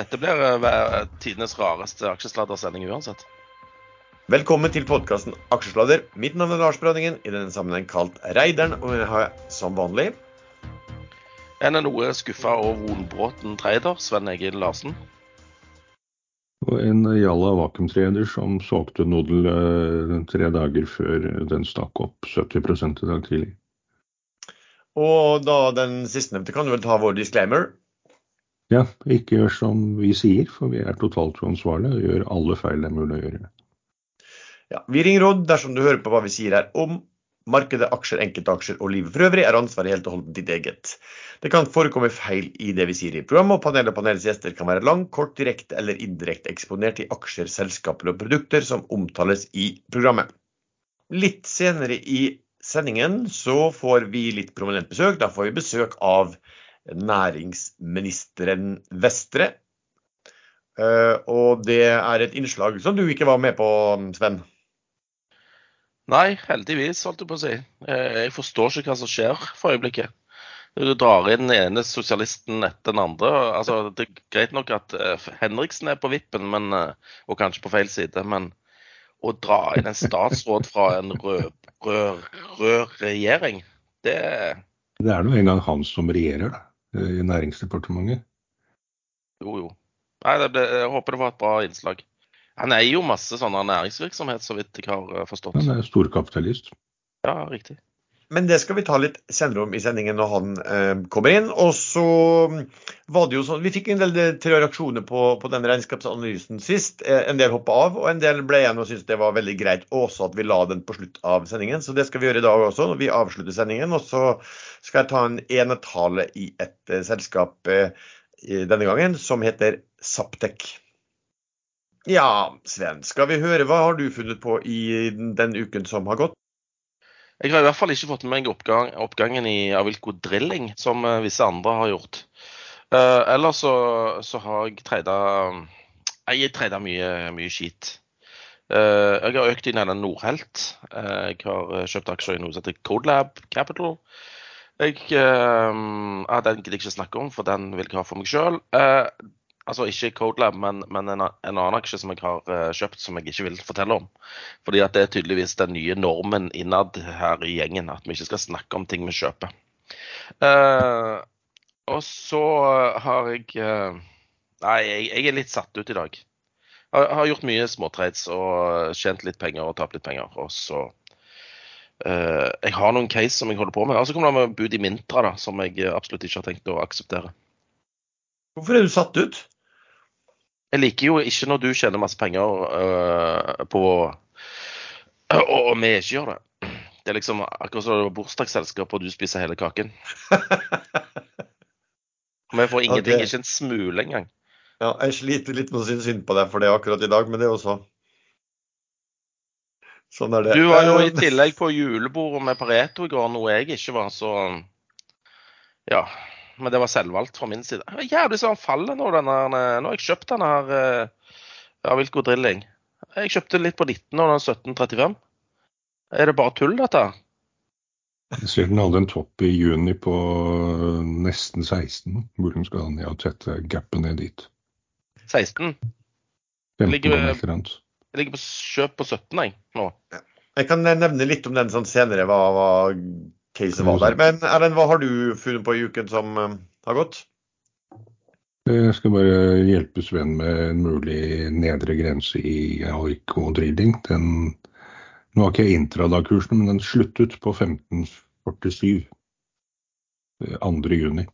Dette blir uh, tidenes rareste aksjesladdersending uansett. Velkommen til podkasten Aksjesladder. Mitt navn er Lars Brønningen, i denne sammenheng kalt Reideren. Og jeg har som vanlig En er noe skuffa over Vonbråten trader, Sven Egil Larsen. Og en Jalla vakuumtrader som solgte Nodel eh, tre dager før den stakk opp 70 i dag tidlig. Og da den sistnevnte kan du vel ta vår disclaimer. Ja, ikke gjør som vi sier, for vi er totalt uansvarlige og gjør alle feil det er mulig å gjøre. Ja, Vi ringer råd dersom du hører på hva vi sier her om markedet, aksjer, enkeltaksjer og livet for øvrig, er ansvaret helt og holdent ditt eget. Det kan forekomme feil i det vi sier i programmet, og panelet og panelets gjester kan være lang, kort, direkte eller indirekte eksponert i aksjer, selskaper og produkter som omtales i programmet. Litt senere i sendingen så får vi litt prominent besøk. Da får vi besøk av næringsministeren Vestre. Eh, og det er et innslag som du ikke var med på, Sven? Nei, heldigvis, holdt jeg på å si. Eh, jeg forstår ikke hva som skjer for øyeblikket. Du drar inn den ene sosialisten etter den andre. Altså, det er greit nok at eh, Henriksen er på vippen, men, og kanskje på feil side, men å dra inn en statsråd fra en rød, rød, rød regjering, det Det er nå engang han som regjerer, da, i Næringsdepartementet. Jo, jo. Nei, ble, jeg håper det var et bra innslag. Han eier jo masse sånne næringsvirksomhet, så vidt jeg har forstått. Han er storkapitalist. Ja, riktig. Men det skal vi ta litt senere om i sendingen når han eh, kommer inn. Og så var det jo sånn Vi fikk en del tre reaksjoner på, på den regnskapsanalysen sist. Eh, en del hoppa av, og en del ble igjen og syntes det var veldig greit også at vi la den på slutt av sendingen. Så det skal vi gjøre i dag også, når vi avslutter sendingen. Og så skal jeg ta en enetale i et eh, selskap eh, denne gangen som heter Saptek. Ja, Sven, skal vi høre hva har du funnet på i den uken som har gått? Jeg har i hvert fall ikke fått med meg oppgang, oppgangen i Avilco Drilling, som eh, visse andre har gjort. Uh, ellers så, så, har jeg treida trada mye, mye skit. Uh, jeg har økt inn i Nordhelt. Uh, jeg har kjøpt aksjer i noe som heter Codelab Capital. Jeg, ja, den gidder jeg ikke snakke om, for den vil jeg ha for meg sjøl. Altså ikke Codelab, men, men en, en, annen aksje som jeg har uh, kjøpt som jeg ikke vil fortelle om. Fordi at det er tydeligvis den nye normen innad her i gjengen, at vi ikke skal snakke om ting vi kjøper. Uh, og så har jeg uh, Nei, jeg, jeg, er litt satt ut i dag. Jeg har gjort mye småtrades og tjent litt penger og tapt litt penger. Og så Jeg har noen case som jeg holder på med. Og så kommer det med bud i Mintra, da, som jeg absolutt ikke har tenkt å akseptere. Hvorfor er du satt ut? Jeg liker jo ikke når du tjener masse penger uh, på og, og vi ikke gjør det. Det er liksom akkurat som bursdagsselskap og du spiser hele kaken. Vi får ingenting, okay. ikke en smule engang. Ja, jeg sliter litt med å synes synd på deg for det akkurat i dag, men det er også Sånn er det. Du var jo i tillegg på julebordet med Pareto i går, noe jeg ikke var, så Ja men det var selvvalgt fra min side. Jævlig så han faller nå, denne, Nå har jeg kjøpt denne her av Wilco Drilling. Jeg kjøpte litt på 19 og 1735. Er det bare tull, dette? Jeg ser den hadde en topp i juni på nesten 16. Muligens skal han ja, tette gapet ned dit. 16? Jeg ligger, jeg ligger på kjøp på 17 jeg, nå. Jeg kan nevne litt om den sånn senere. Hva, hva caset var der. Men Erlend, hva har du funnet på i uken som uh, har gått? Jeg skal bare hjelpe Sven med en mulig nedre grense i Aiko drilling. Den, nå har ikke jeg intradag-kursen, men den sluttet på 1547 2. juni.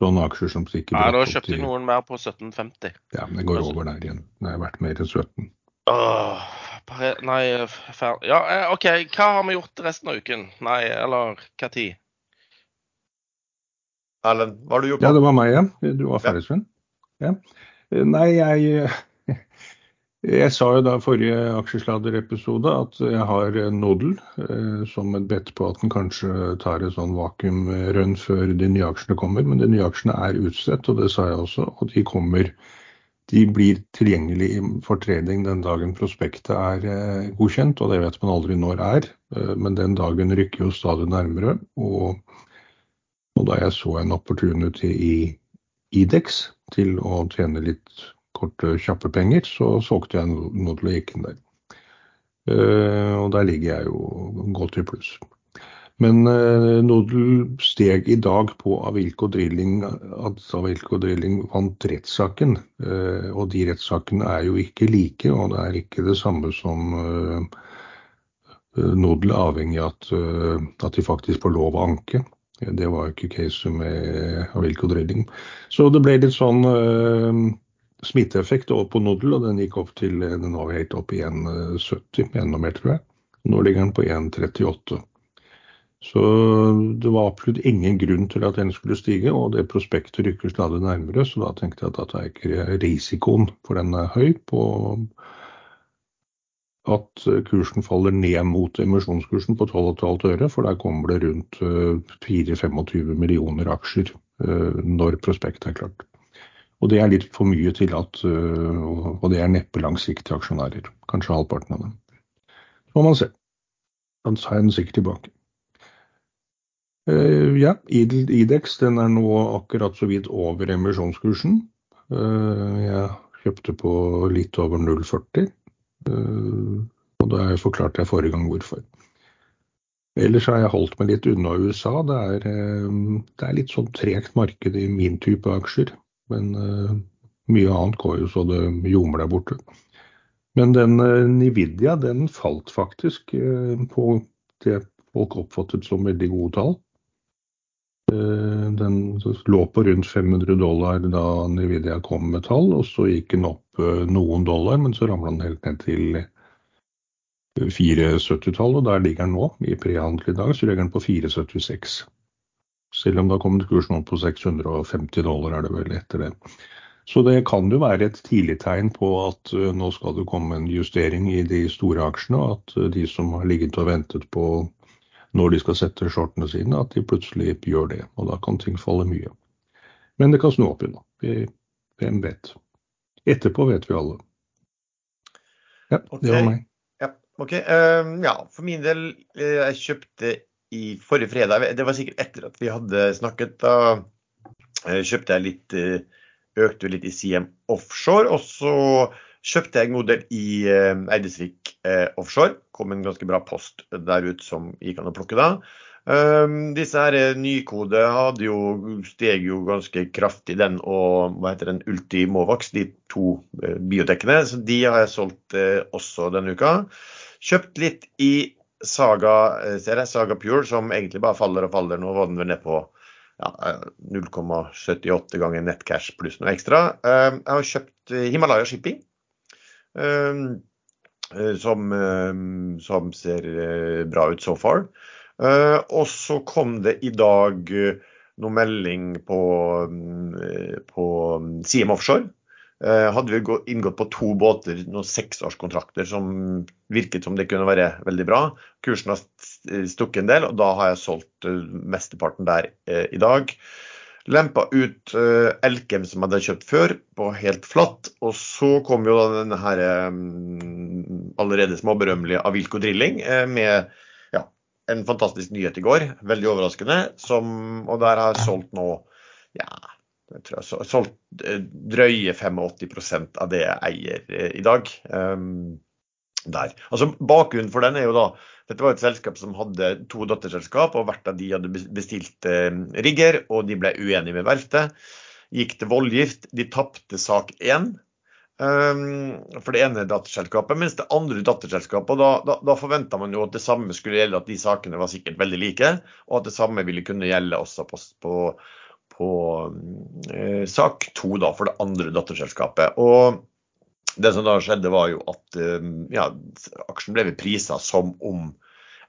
Sånne aksjer som stikker Ja, Da kjøpte jeg noen mer på 1750. Ja, men det går over der igjen. Det har vært mer enn 17. Åh, Nei, ferdig. Ja, eh, OK. Hva har vi gjort resten av uken? Nei, eller hva tid? Erlend, hva har du gjort? Ja, det var meg, ja. Du var ferdig, Sven? Ja. Nei, jeg Jeg sa jo da forrige aksjesladderepisode at jeg har Nodel eh, som et bedt på at den kanskje tar et sånn vakuumrønn før de nye aksjene kommer. Men de nye aksjene er utstedt, og det sa jeg også. Og de kommer de blir tilgjengelig for trading den dagen prospektet er eh, godkjent, og det vet man aldri når er. Eh, men den dagen rykker jo stadig nærmere. Og, og da jeg så en opportunity i Idex til å tjene litt korte, kjappe penger, så solgte jeg nå til å gikk inn der. Og der ligger jeg jo godt i pluss. Men eh, Nodel steg i dag på Avilko Drilling at Avilko Drilling vant rettssaken. Eh, og de rettssakene er jo ikke like, og det er ikke det samme som eh, Nodel er avhengig av at, at, de faktisk får lov å anke. Det var jo ikke caset med Avilko Drilling. Så det ble litt sånn smitteeffekt over på Nodel, og den gikk opp til Den var helt opp i 1,70, enda mer, tror jeg. Nå ligger den på 1,38. Så det var absolutt ingen grunn til at den skulle stige, og det prospektet rykker stadig nærmere. Så da tenkte jeg at da er ikke risikoen for den er høy på at kursen faller ned mot emisjonskursen på 12,5 øre, for der kommer det rundt 4-25 eh, millioner aksjer eh, når prospektet er klart. Og det er litt for mye til at eh, Og det er neppe langsiktige aksjonærer. Kanskje halvparten av dem. Så må man se. Da tar jeg den sikkert tilbake. Uh, ja, Idex den er nå akkurat så vidt over emisjonskursen. Uh, jeg kjøpte på litt over 0,40. Uh, og da forklarte jeg forrige gang hvorfor. Ellers har jeg holdt meg litt unna USA. Det er, det er litt sånn tregt marked i min type aksjer. Men mye annet går jo så det ljomer der borte. Men den Nvidia den falt faktisk på det folk oppfattet som veldig gode tall. Eh, den lå på rundt 500 dollar da Nvidia kom med tall, og så gikk den opp eh, noen dollar, men så ramla den helt ned til 470-tallet, og der ligger den nå. I prehandel i dag så ligger den på 476. Selv om det har kommet kursen opp på 650 dollar, er det vel etter det. Så det kan jo være et tidlig tegn på at eh, nå skal det komme en justering i de store aksjene, og at de som har ligget og ventet på når de skal sette shortene sine, at de plutselig gjør det. Og da kan ting falle mye. Men det kan snu opp igjen. Hvem vet. Etterpå vet vi alle. Ja, okay. det var meg. Ja, ok. um, ja, for min del, uh, jeg kjøpte i forrige fredag, det var sikkert etter at vi hadde snakket, da uh, kjøpte jeg litt Økte litt i CM offshore. Og så kjøpte jeg en god del i Eidesvik offshore kom en ganske bra post der ute som gikk an å plukke da. Um, disse her eh, Nykode hadde jo, steg jo ganske kraftig, den og hva heter den, Ultimovax, de to biotekene. Så de har jeg solgt også denne uka. Kjøpt litt i Saga, ser jeg, Saga Pure, som egentlig bare faller og faller. Nå var den vel ned på ja, 0,78 ganger nettcash pluss noe ekstra. Um, jeg har kjøpt Himalaya Shipping. Um, Eh, som, eh, som, ser eh, bra ut so far. Og så kom det i dag noe melding på, på CM Offshore. Hadde vi inngått på to båter, noen seksårskontrakter som virket som det kunne være veldig bra. Kursen har stukket en del, og da har jeg solgt mesteparten der i dag. Lempa ut uh, Elkem som jeg hadde kjøpt før, på helt flatt. Og så kom jo da denne her um, allerede småberømmelige Avilco Drilling uh, med ja, en fantastisk nyhet i går. Veldig overraskende. Som, og der har jeg solgt nå ja, jeg tror jeg har solgt uh, drøye 85% av det jeg eier i dag. Um, der. Altså Bakgrunnen for den er jo da dette var et selskap som hadde to datterselskap, og hvert av de hadde bestilt eh, rigger, og de ble uenige med verftet. Gikk til voldgift. De tapte sak én um, for det ene datterselskapet, mens det andre datterselskapet, da, da, da forventa man jo at det samme skulle gjelde, at de sakene var sikkert veldig like, og at det samme ville kunne gjelde også på, på, på eh, sak to for det andre datterselskapet. Og det som da skjedde, var jo at um, ja, aksjen ble prisa som om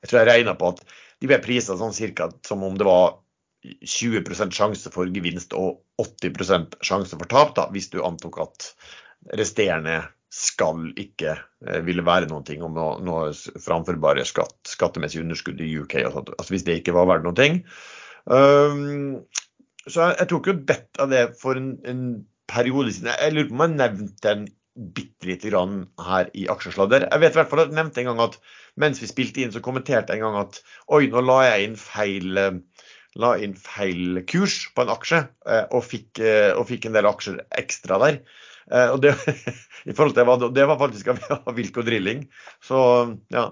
Jeg tror jeg regna på at de ble prisa sånn cirka som om det var 20% sjanse for gevinst og 80 sjanse for tap, da, hvis du antok at resterende skal ikke eh, ville være noen ting om noe, noe framførbare skatt, skattemessig underskudd i UK. Altså, altså hvis det ikke var verdt noen ting. Um, så jeg, jeg tok jo bedt av det for en, en periode siden. Jeg lurer på om jeg nevnte den bitte lite grann her i aksjesladder. Jeg vet i hvert fall at jeg nevnte en gang at mens vi spilte inn, så kommenterte jeg en gang at oi, nå la jeg inn feil, la inn feil kurs på en aksje, eh, og fikk, eh, og fikk en del aksjer ekstra der. Eh, og det, i forhold til det var faktisk av Wilco Drilling. Så ja,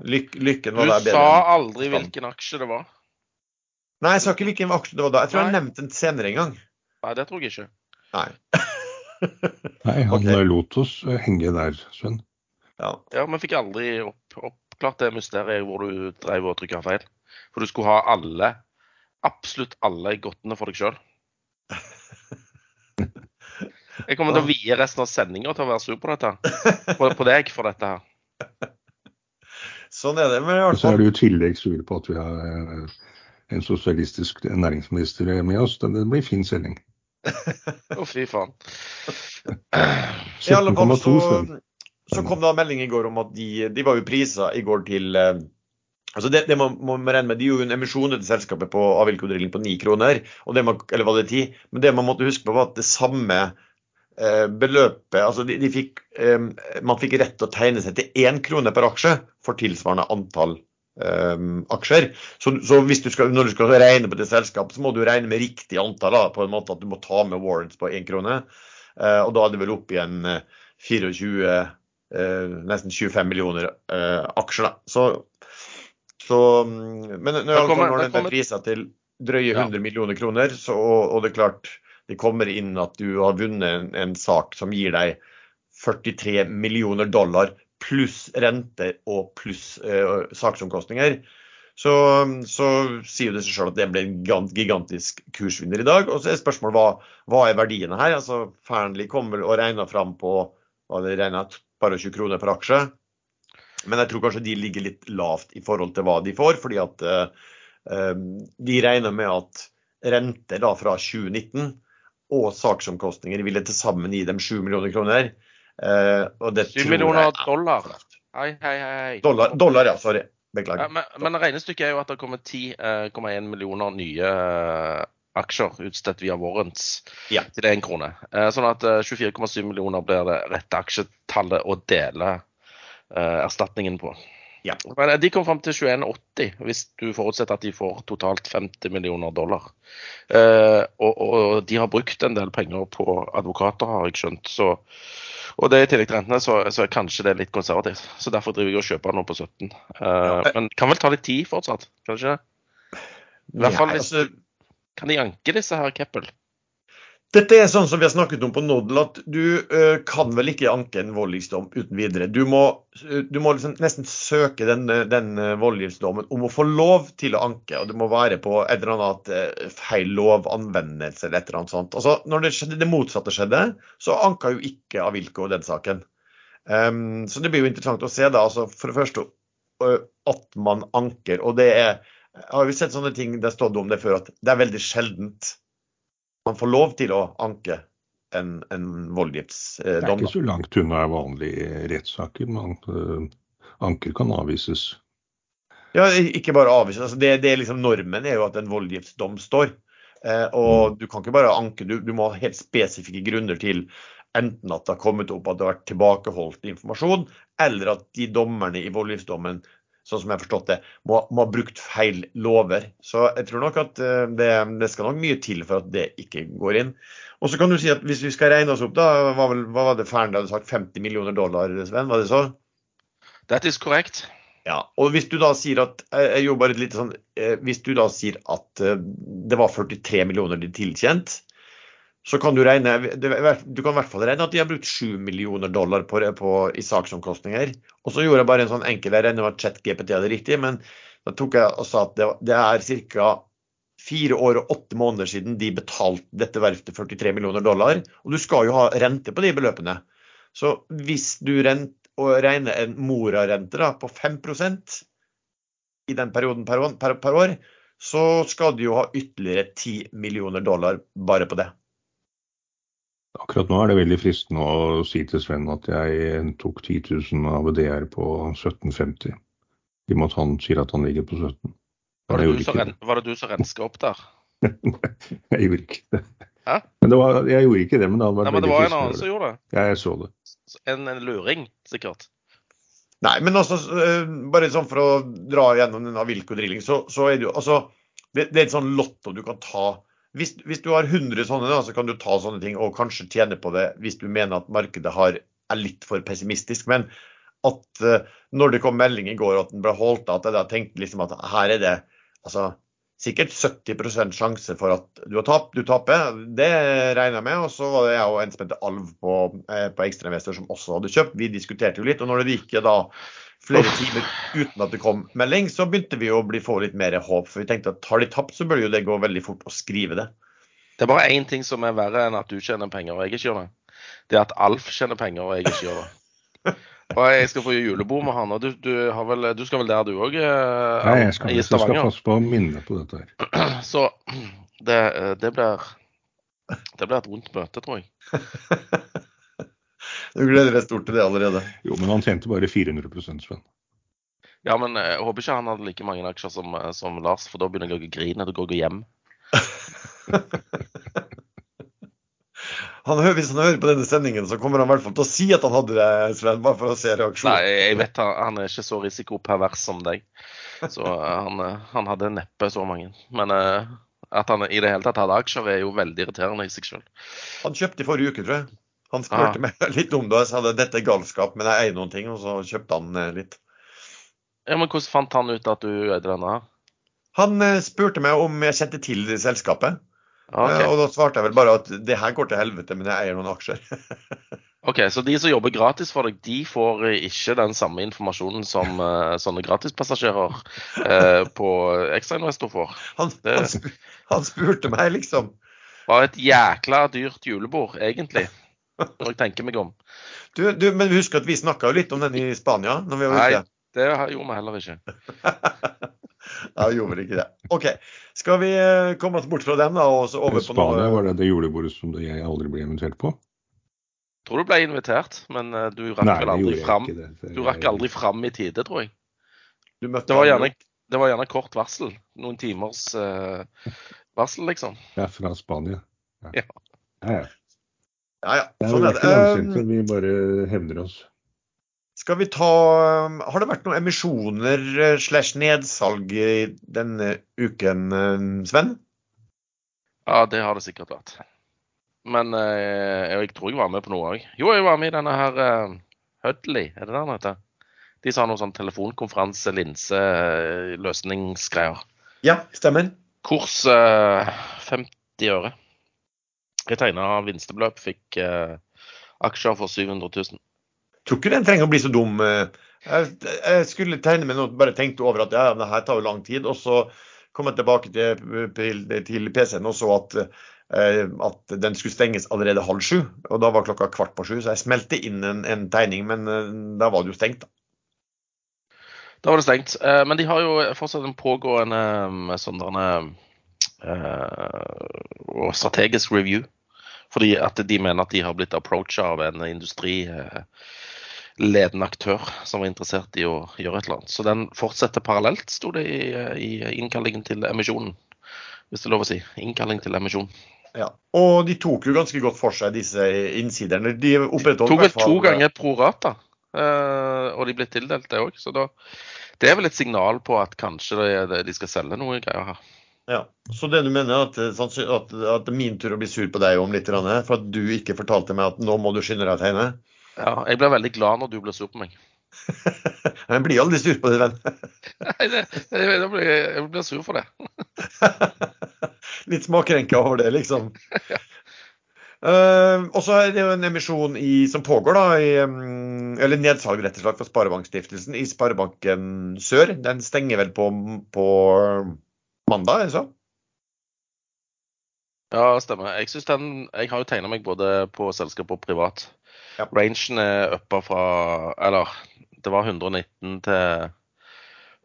lyk, lykken var der bedre. Du sa aldri hvilken aksje det var? Nei, jeg sa ikke hvilken aksje det var da. Jeg tror Nei. jeg nevnte den senere en gang. Nei, det tror jeg ikke. Nei. Nei, han okay. lot oss henge der, Sven. Ja. ja, men fikk aldri opp, oppklart det mysteriet hvor du drev og trykka feil. For du skulle ha alle, absolutt alle godtene for deg sjøl. Jeg kommer til å vie resten av sendinga til å være sur på dette. På, på, deg for dette her. Sånn er det. Men i hvert fall... Så er du i tillegg sur på at vi har eh, en sosialistisk næringsminister med oss. Det blir fin sending. Å, fy faen. I alle fall så, så kom det en melding i går om at de, de var jo prisa i går til eh, Altså det, det man må regne med, De gjorde en emisjon til selskapet på Avilco Drilling på ni kroner. og det man, eller var det ti? Men det man måtte huske på, var at det samme eh, beløpet altså de, de fikk, eh, Man fikk rett til å tegne seg til én krone per aksje for tilsvarende antall eh, aksjer. Så, så du skal, når du skal regne på det selskapet, så må du regne med riktig antall. Da, på en måte At du må ta med warrants på én krone. Uh, og da er det vel opp igjen 24 uh, nesten 25 millioner aksjer. da. Så så, mm, men når, kommer, når den priser til drøye 100 ja. millioner kroner, så, og det er klart det kommer inn at du har vunnet en, en sak som gir deg 43 millioner dollar pluss renter og pluss eh, saksomkostninger, så, så, sier det seg selv at det ble en gigantisk kursvinner i dag. Og så er spørsmålet hva, hva er verdiene her? Altså, Fearnley kom vel og regna fram på hva det par bare 20 kroner per aksje. Men jeg tror kanskje de ligger litt lavt i forhold til hva de får, fordi at eh, de regner med at renter da fra 2019 og saksomkostninger ville til sammen gi dem 7 millioner kroner. Uh, og 7 millioner dollar? Hei, hei, hei. Dollar, dollar ja. Sorry. Beklager. Ja, men, men, regnestykket er jo at det kommer 10,1 millioner nye aksjer utstedt via warrants ja. til 1 krone. Sånn at 24,7 millioner blir det rette aksjetallet å dele Eh, erstatningen på. Ja. Men eh, de kom fram til 21,80 hvis du forutsetter at de får totalt 50 millioner dollar. Eh, og, og, de har brukt en del penger på advokater, har jeg skjønt. Så, og det er i tillegg til rentene, så, så kanskje det er litt konservativt. Så derfor driver jeg og kjøper nå på 17. Eh, men kan vel ta litt tid fortsatt, kanskje? I hvert fall hvis altså- Kan de anke disse her, Keppel? Dette er sånn som vi har snakket om på Noddle, at du uh, kan vel ikke anke en voldgiftsdom uten videre. Du må, uh, du må liksom nesten søke den, den uh, voldgiftsdommen om å få lov til å anke. Og det må være på et eller annet uh, feil lovanvendelse eller et eller annet sånt. Altså, når det, skjedde, det motsatte skjedde, så anka jo ikke Avilko den saken. Um, så det blir jo interessant å se da, altså for det første at man anker. Og det er har vi sett sånne ting det har stått om det før, at det er veldig sjeldent man får lov til å anke en, en voldgiftsdom. Det er ikke så langt unna vanlige rettssaker. Man, uh, anker kan avvises. Ja, ikke bare avvises. Altså det, det er liksom Normen er jo at en voldgiftsdom står. Eh, og mm. du kan ikke bare anke, du, du, må ha helt spesifikke grunner til enten at det har kommet opp at det har vært tilbakeholdt informasjon, eller at de dommerne i voldgiftsdommen sånn som jeg har forstått det, må, må, ha brukt feil lover. Så jeg tror nok at eh, det, det, skal nok mye til for at det ikke går inn. Og så kan du si at hvis vi skal regne oss opp, da, hva, hva var det Fearnley hadde sagt, 50 millioner dollar, Sven? Var det så? That is correct. Ja, og hvis du da sier at jeg gjør bare litt sånn, eh, hvis du da sier at eh, det var 43 millioner de tilkjent, så kan du regne Du kan i hvert fall regne at de har brukt 7 millioner dollar på, på, i saksomkostninger. Og så gjorde jeg bare en sånn enkel Jeg regner med at ChatGPT hadde riktig, men da tok jeg og sa at det, det er ca. fire år og åtte måneder siden de betalte dette verftet 43 millioner dollar. Og du skal jo ha rente på de beløpene. Så hvis du rent, regner en morarente på 5% i den perioden per, per, per år, så skal du jo ha ytterligere 10 millioner dollar bare på det. Akkurat nå er det veldig fristende å si til Sven at jeg tok 10 000 av DR på 1750. I og med at han sier at han ligger på 17. Var det, ren, var det, du som renska opp der? jeg gjorde ikke det. Hæ? Men det var, jeg gjorde ikke det, men det hadde vært Nei, men det var en annen som gjorde det? Ja, jeg så det. En, en luring, sikkert? Nei, men altså, bare sånn for å dra gjennom denne Wilco Drilling, så, så er det jo altså det, det er et sånn lotto du kan ta. Hvis, hvis du har 100 sånne, da, så kan du ta sånne ting og kanskje tjene på det hvis du mener at markedet har, er litt for pessimistisk. Men at uh, når det kom melding i går at den ble holdt at jeg da tenkte liksom at her er det altså, sikkert 70% sjanse for at du har tapt, du taper. Det regner jeg med. Og så var det jeg og en som Alv på, eh, på Ekstrainvestor som også hadde kjøpt. Vi diskuterte jo litt. Og når det gikk da flere timer uten at det kom melding, så begynte vi å bli, få litt mer håp. For vi tenkte at har de tapt, så bør jo det gå veldig fort å skrive det. Det er bare én ting som er verre enn at du tjener penger og jeg ikke gjør det. Det er at Alf tjener penger og jeg ikke gjør det. Og jeg skal få julebord med han, og du, du, vel, du skal vel der du òg? Eh, Nei, jeg skal, jeg skal passe på å minne på dette her. Så det, det, blir Det blir et vondt møte, tror jeg. du gleder deg stort til det allerede? Jo, men han tjente bare 400% Sven. Ja, men jeg håper ikke han hadde like mange aksjer som, som Lars, for da begynner jeg å grine. Da går jeg hjem. Han, hvis han hører på denne sendingen, så kommer han i hvert fall til å si at han hadde det, Sven. Bare for å se reaksjonen. Nei, jeg vet han, han er ikke så risikopervers som deg. Så uh, han, han, hadde neppe så mange. Men uh, at han i det hele tatt hadde aksjer, er jo veldig irriterende i seg selv. Han kjøpte i forrige uke, tror jeg. Han spurte ah. meg litt om det, og jeg sa at dette er galskap, men jeg eier noen ting. Og så kjøpte han litt. Ja, Men hvordan fant han ut at du eide denne? Han spurte meg om jeg kjente til selskapet. Okay. Og da svarte jeg vel bare at det her går til helvete, men jeg eier noen aksjer. ok, Så de som jobber gratis for deg, de får ikke den samme informasjonen som uh, sånne gratispassasjerer uh, på Ekstrainvestor får? Han, det, han, spur, han, spurte meg, liksom. Var et jækla dyrt julebord, egentlig. Når jeg tenker meg om. Du, du, men husk at vi snakka jo litt om den i Spania når vi var ute. Nei, det gjorde vi heller ikke. Ja, gjorde vel ikke det. OK. Skal vi eh, komme oss bort fra den da, og så over på noe Spania, var det det julebordet som jeg aldri ble invitert på? Jeg tror du ble invitert, men eh, du rakk Nei, vel aldri fram. Du rakk aldri fram i tide, tror jeg. Det var, gjerne, det var gjerne kort varsel. Noen timers uh, varsel, liksom. Ja, fra Spania. Ja. ja. ja, ja. ja sånn er det. Um, vi bare hevner oss. Skal vi ta Har det vært noen emisjoner eh, slash nedsalg denne uken, eh, Sven? Ja, det har det sikkert vært. Men eh, jeg tror jeg var med på noe òg. Jo, jeg var med i denne her uh, Hudley, er det det den heter? De sa noe sånn telefonkonferanse, linse, løsningsgreier. Ja, stemmer. Kurs uh, 50 øre. Jeg tegna vinstebeløp, fikk eh, aksjer for 700 000 tror ikke den trenger å bli så dum. Jeg, jeg skulle tegne meg noe, bare tenkte over at ja, det her tar jo lang tid. Og så kom jeg tilbake til, til, til PC-en og så at, eh, at, den skulle stenges allerede halv sju. Og da var klokka kvart på sju, så jeg smelte inn en, en tegning, men eh, da var det jo stengt. da. Da var det stengt. Eh, men de har jo fortsatt en pågående sånn og strategisk review. Fordi at de mener at de har blitt approacha av en industri ledende aktør som var interessert i å gjøre et eller annet. Så den fortsetter parallelt, sto det i, i innkallingen til emisjonen. Hvis det er lov å si. Innkalling til emisjon. Ja, Og de tok jo ganske godt for seg, disse innsiderne. De de Tok vel to ganger pro rata, eh, og de ble tildelt det òg. Så da, det er vel et signal på at kanskje de, de skal selge noe greier her. Ja, Så det du mener at, at, at det er min tur å bli sur på deg om litt, for at du ikke fortalte meg at nå må du skynde deg å tegne? Ja, jeg blir veldig glad når du blir sur på meg. jeg blir aldri sur på deg, venn. Nei, det, jeg, blir, jeg blir sur for det. Litt smakrenka over det, liksom. ja. Uh, og så er det jo en emisjon i, som pågår, da, i, um, eller nedsalg rett og slett for Sparebankstiftelsen i Sparebanken Sør. Den stenger vel på, på mandag, det så? Ja, stemmer. Jeg, den, jeg har jo tegna meg både på selskap og privat. Ja. Rangen er uppa fra Eller det var 119 til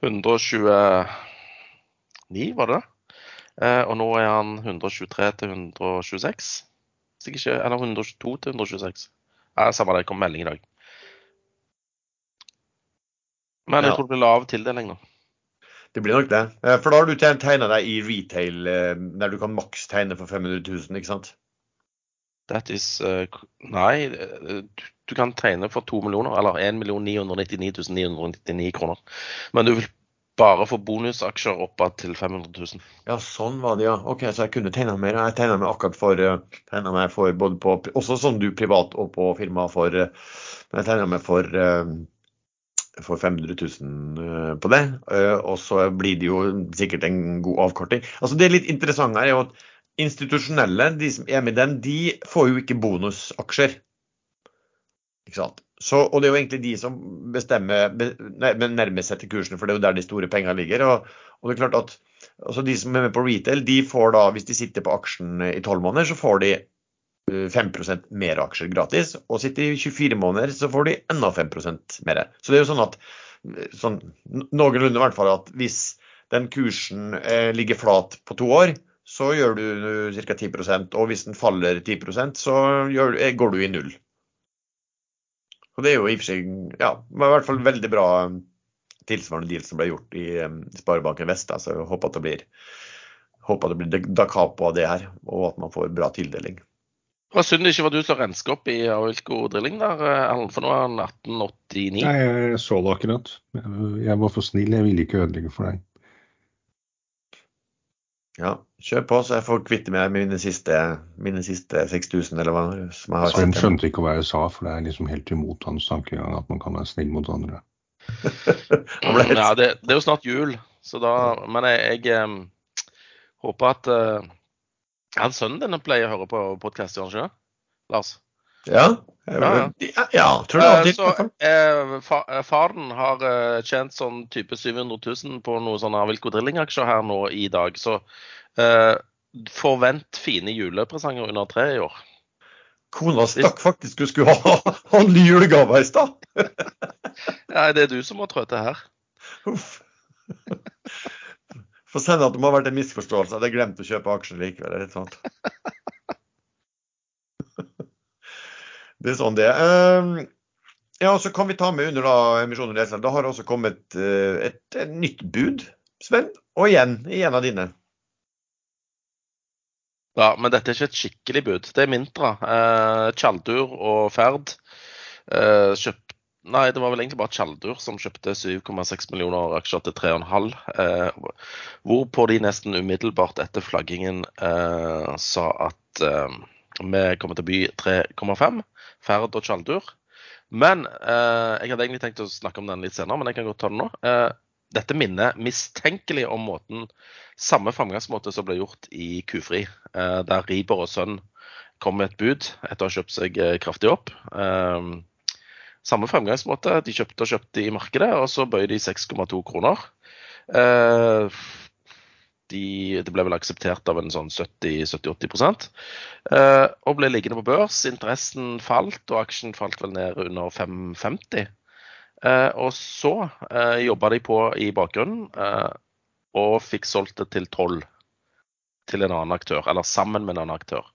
129, var det det? Eh, og nå er han 123 til 126. Ikke, eller 122 til 126. Eh, samme det, kom melding i dag. Men jeg ja. tror det blir lav tildeling nå. Det blir nok det. Eh, for da har du tegna deg i retail, eh, der du kan maks tegne for 500 000, ikke sant? That is uh, Nei, du, du, kan tegne for 2 millioner, eller 1 999 999 kroner. Men du vil bare få bonusaksjer oppad til 500 000. Ja, sånn var det, ja. Ok, Så jeg kunne tegna mer. Jeg tegna meg akkurat for, meg for både på Også sånn du privat og på firma for Men jeg tegna meg for, eh, for 500 000 på det. Og så blir det jo sikkert en god avkorting. Altså Det litt interessante her er jo at institusjonelle, de som er med i den, de får jo ikke bonusaksjer. Ikke sant? Så, og det er jo egentlig de som bestemmer nærmest seg til kursene, for det er jo der de store pengene ligger. Og, og, det er klart at altså De som er med på retail, de får da, hvis de sitter på aksjen i 12 måneder, så får de 5 eh, mer aksjer gratis. Og sitter i 24 måneder, så får de enda 5% mer. Så det er jo sånn at sånn, noenlunde i hvert fall at hvis den kursen eh, ligger flat på to år, så gjør du ca. 10% og hvis den faller 10% så gjør, eh, går du i null. Og det er jo i og for seg ja, i hvert fall veldig bra tilsvarende deal som ble gjort i Sparebanken Vest. Så jeg håper at det blir, håper at det blir da capo av det her, og at man får bra tildeling. Det var synd det ikke var du som renska opp i Oilco Drilling der, Erlend, for nå er han 1889. Nei, jeg så det akkurat. Jeg var for snill, jeg ville ikke ødelegge for deg. Ja, kjør på, så jeg får kvitte meg med mine siste, mine siste 6000, eller hva som jeg har Sven skjønte ikke hva jeg sa, for det er liksom helt imot hans tankegang at man kan være snill mot andre. ja, det, det, er jo snart jul, så da Men jeg, jeg um, håper at Han sønnen din pleier å høre på podkast, gjør han ikke Lars? Ja. Ja, ja. ja tror du alltid. Så eh, fa faren har eh, tjent sånn type 700 000 på noen sånne Avilko Drilling-aksjer her nå i dag. Så eh, forvent fine julepresanger under treet i år. Kona stakk faktisk du skulle ha, ha en ny julegave i stad. ja, det er du som må trå til her. Uff. Få sende at det må ha vært en misforståelse. Jeg hadde glemt å kjøpe aksjer likevel. eller sånt. Det er sånn det er. Ehm, ja, så kan vi ta med under da, emisjonen Da har det også kommet eh, et, et, nytt bud, Sven. Og igjen i en av dine. Ja, men dette er ikke et skikkelig bud. Det er Mintra. Eh, Tjaldur og Ferd eh, kjøpt Nei, det var vel egentlig bare Tjaldur som kjøpte 7,6 millioner aksjer til 3,5. Eh, hvorpå de nesten umiddelbart etter flaggingen eh, sa at eh, vi kommer til å by 3,5. Ferd og Tjaldur. Men eh, jeg hadde egentlig tenkt å snakke om den litt senere, men jeg kan godt ta den nå. Eh, dette minner mistenkelig om måten, samme framgangsmåte som ble gjort i Kufri, eh, der Riber og Sønn kom med et bud etter å ha kjøpt seg eh, kraftig opp. Eh, samme fremgangsmåte. De kjøpte og kjøpte i markedet, og så bøy de 6,2 kroner. Eh, de, det ble vel akseptert av en sånn 70-80 eh, Og ble liggende på børs. Interessen falt, og aksjen falt vel ned under 5,50. Eh, og så eh, jobba de på i bakgrunnen eh, og fikk solgt det til 12 til en annen aktør, eller sammen med en annen aktør.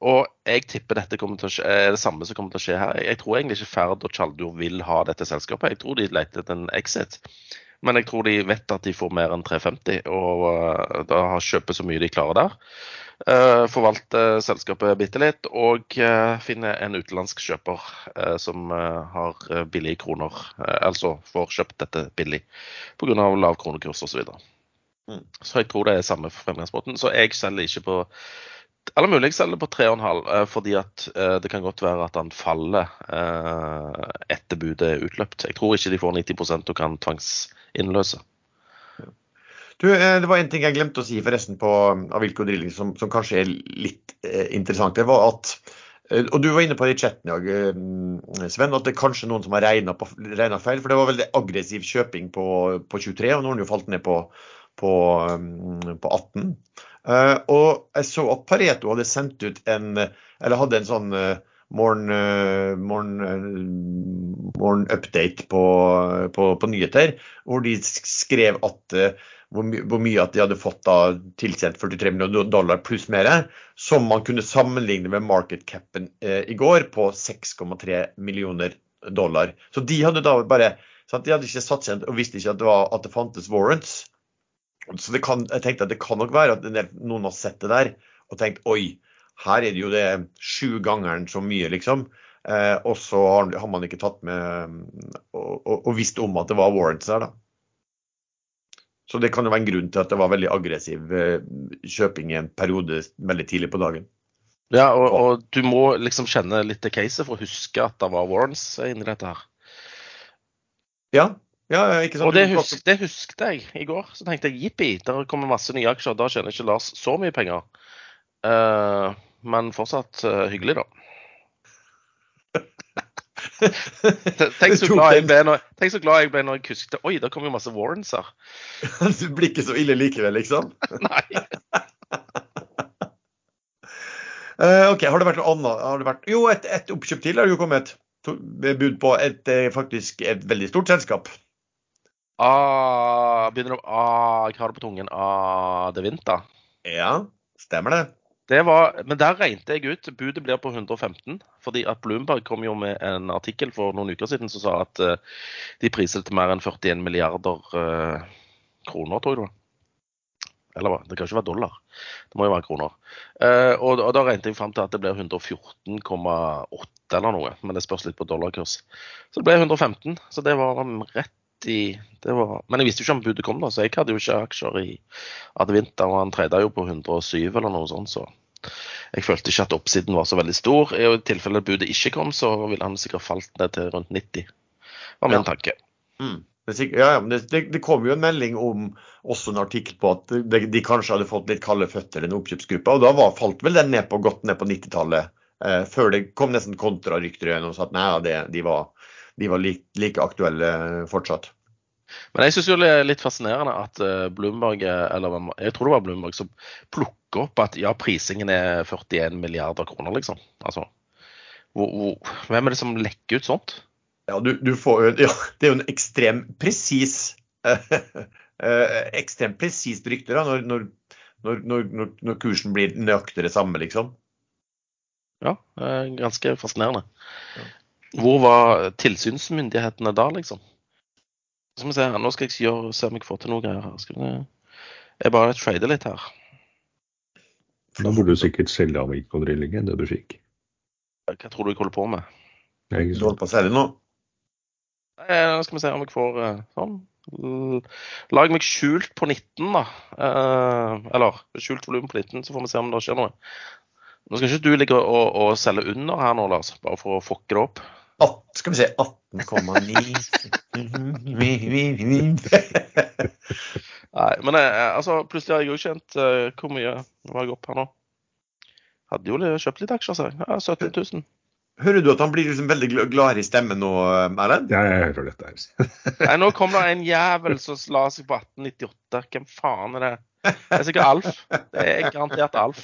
Og jeg tipper dette til å skje, er det samme som kommer til å skje her. Jeg tror egentlig ikke Ferd og Tjaldur vil ha dette selskapet. Jeg tror de leter etter en exit. Men jeg tror de vet at de får mer enn 350, og da da kjøper så mye de klarer der. Uh, forvalter selskapet bitte litt og finner en utenlandsk kjøper som har billige kroner. altså får kjøpt dette billig pga. lav kronekurs osv. Så, videre. mm. så jeg tror det er samme fremgangsmåten. Så jeg selger ikke på eller mulig jeg selger på 3,5, fordi at det kan godt være at han faller etter budet er utløpt. Jeg tror ikke de får 90% og kan tvangsinnløse. Du, eh, det var en ting jeg glemte å si forresten på um, Avilko Drilling som, som, kanskje er litt eh, interessant. Det var at eh, og du var inne på det i chatten i eh, Sven, at det er kanskje noen som har regna feil. For det var veldig aggressiv kjøping på, på 23, og nå har den jo falt ned på, på, um, på 18. Uh, og jeg så at Pareto hadde sendt ut en Eller hadde en sånn uh, morgen, eh, morgen, eh, morgen update på, på, på, nyheter, hvor de skrev at eh, hvor, my, hvor, mye at de hadde fått da tilsendt 43 millioner dollar pluss mer, som man kunne sammenligne med market capen eh, i går på 6,3 millioner dollar. Så de hadde da bare sant, De hadde ikke satt seg og visste ikke at det, var, at det fantes warrants. Så kan, jeg tenkte at det kan nok være at noen har sett det der og tenkt oi, her er det jo det sju gangeren så mye, liksom. Eh, og så har, har, man ikke tatt med og, og, og, visst om at det var warrants her, da. Så det kan jo være en grunn til at det var veldig aggressiv eh, kjøping i en periode veldig tidlig på dagen. Ja, og, og du må liksom kjenne litt til caset for å huske at det var warrants inni dette her. Ja, ja? Og det, husk, det husket jeg i går. Så tenkte jeg jippi, der kommer masse nye aksjer. Da tjener ikke Lars så mye penger. Uh, men fortsatt uh, hyggelig, da. tenk, så når, tenk så glad jeg ble når jeg husket Oi, der kom jo masse Warrens her. du blir ikke så ille likevel, liksom? Nei. Uh, ok, Har det vært noe annet? Har det vært, jo, et, et oppkjøp til har jo kommet. Bud på et, faktisk et veldig stort selskap. Ah, begynner å ah, Jeg har det på tungen. Ah, det vinter. Ja, stemmer det. det var, men der regnet jeg ut. Budet blir på 115. Fordi at Bloomberg kom jo med en artikkel for noen uker siden som sa at uh, de priset til mer enn 41 milliarder uh, kroner, tror jeg det var. Eller hva? det kan ikke være dollar, det må jo være kroner. Eh, og, og, da regnet jeg fram til at det blir 114,8 eller noe, men det spørs litt på dollarkurs. Så det ble 115, så det var rett i det var, Men jeg visste jo ikke om budet kom, da, så jeg hadde jo ikke aksjer i Advinta, og han treda jo på 107 eller noe sånt, så jeg følte ikke at oppsiden var så veldig stor. I tilfelle budet ikke kom, så ville han sikkert falt ned til rundt 90, var min ja. tanke. Mm. Ja, ja, men det, det, det, kom jo en melding om også en artikkel på at de, de kanskje hadde fått litt kalde føtter, den oppkjøpsgruppa. Og da var, falt vel den ned på, godt ned på 90-tallet, eh, før det kom nesten kontrarykter igjen og sa at nei, det, de var, de var like, like, aktuelle fortsatt. Men jeg syns det er litt fascinerende at eh, Bloomberg, eller jeg tror det var Bloomberg, som plukker opp at ja, prisingen er 41 milliarder kroner, liksom. Altså, hvor, hvor, hvem er det som lekker ut sånt? Ja, du, du får, ja, det er jo en ekstrem presis eh, Ekstremt presist rykte da, når, når, når, når, kursen blir nøyaktig det samme, liksom. Ja, ganske fascinerende. Hvor var tilsynsmyndighetene da, liksom? Skal vi se, Nå skal jeg gjøre, se om jeg får til noe greier her. Skal vi, jeg bare trader litt her. Da burde du sikkert selge av Ico-drillingen, det du fikk. Hva tror du jeg holder på med? Du holder på å selge nå? Eh, nå skal vi se om jeg får eh, sånn. Lag meg skjult på 19, da. Eh, eller skjult volum på 19, så får vi se om det skjer noe. Nå skal ikke du ligge og, og selge under her nå, Lars, bare for å fokke det opp. Skal vi se 18,9 Nei, men altså, plutselig har jeg jo kjent uh, hvor mye var jeg opp her nå. Hadde jo kjøpt litt aksjer, så ja, 70 000. Hører du at han blir liksom veldig gladere i stemmen nå, Erlend? Ja, jeg hører dette her. Nei, nå kom det en jævel som la seg på 1898. Hvem faen er det? Det er sikkert Alf. Det er garantert Alf.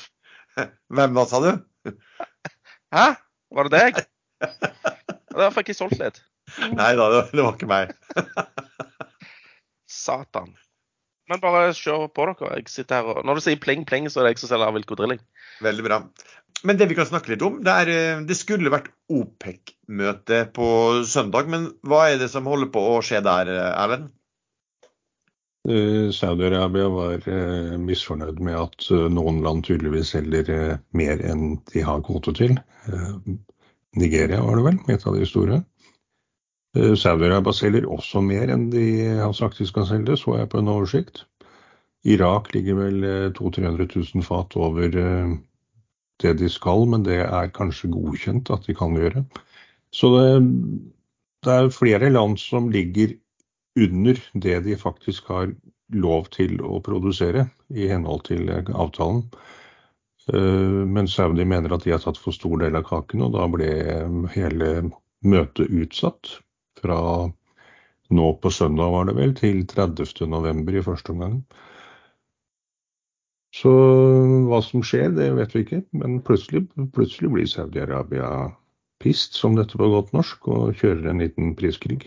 Hvem da, sa du? Hæ? Var det deg? Der fikk jeg solgt litt. Nei da, det var ikke meg. Satan. Men bare kjør på dere. Jeg sitter her og... Når du sier pling, pling, så er det jeg som selger Wilco Drilling. Veldig bra. Men det vi kan snakke litt om, det, er, eh, det skulle vært OPEC-møte på søndag. Men hva er det som holder på å skje der, Erlend? Eh, Saudi-Arabia var eh, misfornøyd med at noen land tydeligvis selger mer enn de har kvote til. Nigeria var det vel, et av de store. Saudi-Arabia selger også mer enn de har sagt de skal selge, så jeg på en oversikt. Irak ligger vel 200 000-300 000 fat over det de skal, men det er kanskje godkjent at de kan gjøre. Så det, det er flere land som ligger under det de faktisk har lov til å produsere i henhold til avtalen. Eh, men Saudi mener at de har tatt for stor del av kaken, og da ble hele møtet utsatt. Fra nå på søndag, var det vel, til 30. november i første omgang. Så hva som skjer, det vet vi ikke. Men plutselig, plutselig blir Saudi-Arabia pist, som dette på godt norsk, og kjører en liten priskrig.